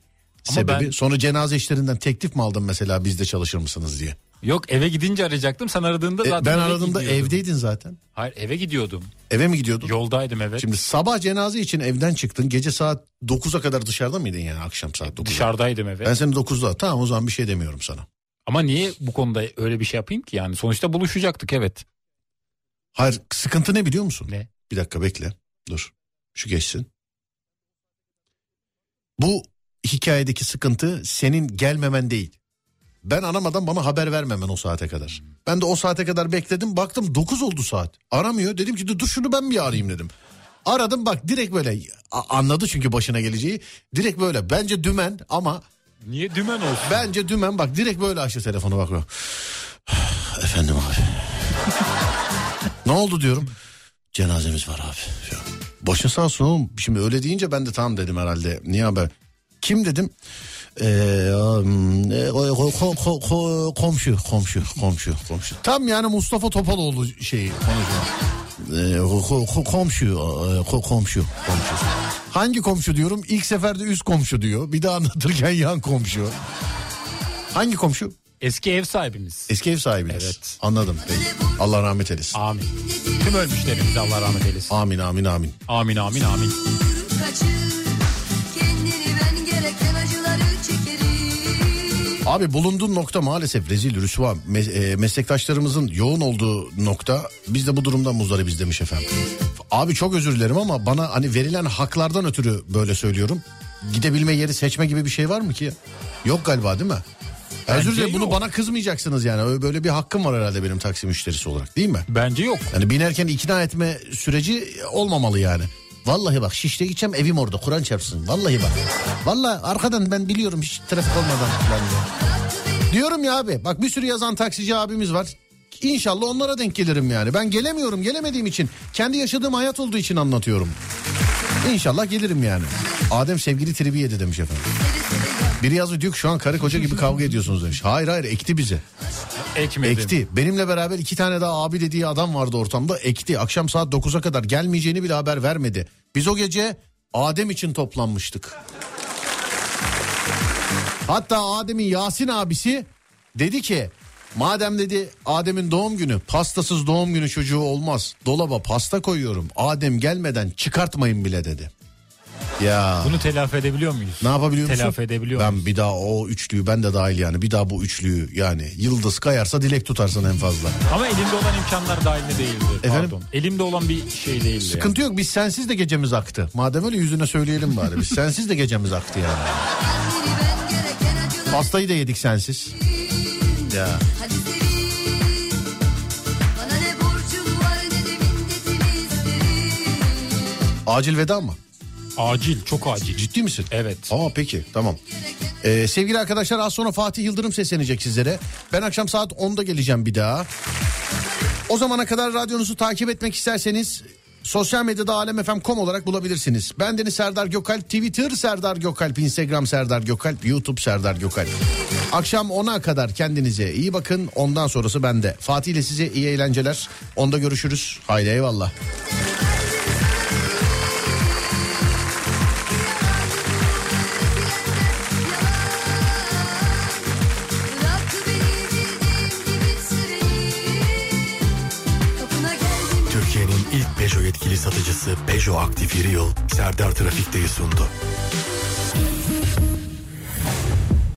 Ama sebebi. ben- Sonra cenaze işlerinden teklif mi aldın mesela bizde çalışır mısınız diye. Yok eve gidince arayacaktım sen aradığında E, zaten ben eve aradığımda gidiyordum. evdeydin zaten. Hayır eve gidiyordum. Eve mi gidiyordun? Yoldaydım evet. Şimdi sabah cenaze için evden çıktın. Gece saat 9'a kadar dışarıda mıydın yani akşam saat 9'a? Dışarıdaydım evet. Ben seni 9'da tamam o zaman bir şey demiyorum sana. Ama niye bu konuda öyle bir şey yapayım ki yani? Sonuçta buluşacaktık evet. Hayır sıkıntı ne biliyor musun? Ne? Bir dakika bekle dur şu geçsin. Bu hikayedeki sıkıntı senin gelmemen değil. Ben aramadan bana haber vermemen o saate kadar. Ben de o saate kadar bekledim baktım 9 oldu saat. Aramıyor dedim ki dur şunu ben bir arayayım dedim. Aradım bak direkt böyle anladı çünkü başına geleceği. Direkt böyle bence dümen ama Niye dümen olsun? bence dümen bak direkt böyle açtı telefonu bakıyor. (sighs) Efendim abi. (laughs) ne oldu diyorum. Cenazemiz var abi. Başın sağ olsun oğlum. Şimdi öyle deyince ben de tamam dedim herhalde. Niye haber? Kim dedim? Ee, ko- ko- ko- ko- komşu, komşu, komşu, komşu. Tam yani Mustafa Topaloğlu şeyi konuşuyor. Ee, ko- ko- komşu, ko- komşu, komşu. Hangi komşu diyorum? İlk seferde üst komşu diyor. Bir daha anlatırken yan komşu. Hangi komşu? Eski ev sahibimiz. Eski ev sahibiniz. Evet. Anladım. Peki. Allah rahmet eylesin. Amin. Tüm ölmüşlerimize Allah rahmet eylesin. Amin amin amin. Amin amin amin. Kaçır Abi bulunduğun nokta maalesef rezil rüsva. Me- e, meslektaşlarımızın yoğun olduğu nokta biz de bu durumdan muzdaribiz demiş efendim. Abi çok özür dilerim ama bana hani verilen haklardan ötürü böyle söylüyorum. Gidebilme yeri seçme gibi bir şey var mı ki? Yok galiba değil mi? Bence özür dilerim bunu yok. bana kızmayacaksınız yani. Öyle- Böyle bir hakkım var herhalde benim taksi müşterisi olarak değil mi? Bence yok. Yani binerken ikna etme süreci olmamalı yani. Vallahi bak Şişli'ye gideceğim evim orada Kur'an çarpsın. Vallahi bak. Vallahi arkadan ben biliyorum hiç trafik olmadan ben. Diyorum ya abi bak bir sürü yazan taksici abimiz var. İnşallah onlara denk gelirim yani. Ben gelemiyorum gelemediğim için kendi yaşadığım hayat olduğu için anlatıyorum. İnşallah gelirim yani. Adem sevgili tribi yedi demiş efendim. Biri yazıyor diyor ki şu an karı koca gibi kavga ediyorsunuz demiş. Hayır hayır ekti bizi. Ekmedim. Ekti. Benimle beraber iki tane daha abi dediği adam vardı ortamda. Ekti. Akşam saat 9'a kadar gelmeyeceğini bile haber vermedi. Biz o gece Adem için toplanmıştık. Hatta Adem'in Yasin abisi dedi ki madem dedi Adem'in doğum günü pastasız doğum günü çocuğu olmaz. Dolaba pasta koyuyorum. Adem gelmeden çıkartmayın bile dedi. Ya Bunu telafi edebiliyor muyuz? ne yapabiliyor musun? Telafi edebiliyor Ben muyuz? bir daha o üçlüyü ben de dahil yani. Bir daha bu üçlüyü yani yıldız kayarsa dilek tutarsın en fazla. Ama elimde olan imkanlar dahilinde değildi. Efendim? Pardon. Elimde olan bir şey değildi. Sıkıntı yok biz sensiz de gecemiz aktı. Madem öyle yüzüne söyleyelim bari. Biz sensiz de gecemiz aktı yani. Pastayı da yedik sensiz. Ya. Acil veda mı? Acil, çok acil. Ciddi misin? Evet. Aa peki tamam. Ee, sevgili arkadaşlar az sonra Fatih Yıldırım seslenecek sizlere. Ben akşam saat 10'da geleceğim bir daha. O zamana kadar radyonuzu takip etmek isterseniz sosyal medyada alemfm.com olarak bulabilirsiniz. Ben Deniz Serdar Gökalp, Twitter Serdar Gökalp, Instagram Serdar Gökalp, YouTube Serdar Gökalp. Akşam 10'a kadar kendinize iyi bakın. Ondan sonrası bende. Fatih ile size iyi eğlenceler. Onda görüşürüz. Haydi eyvallah. Peugeot yetkili satıcısı Peugeot Aktif Yeri Yıl Serdar Trafik'teyi sundu.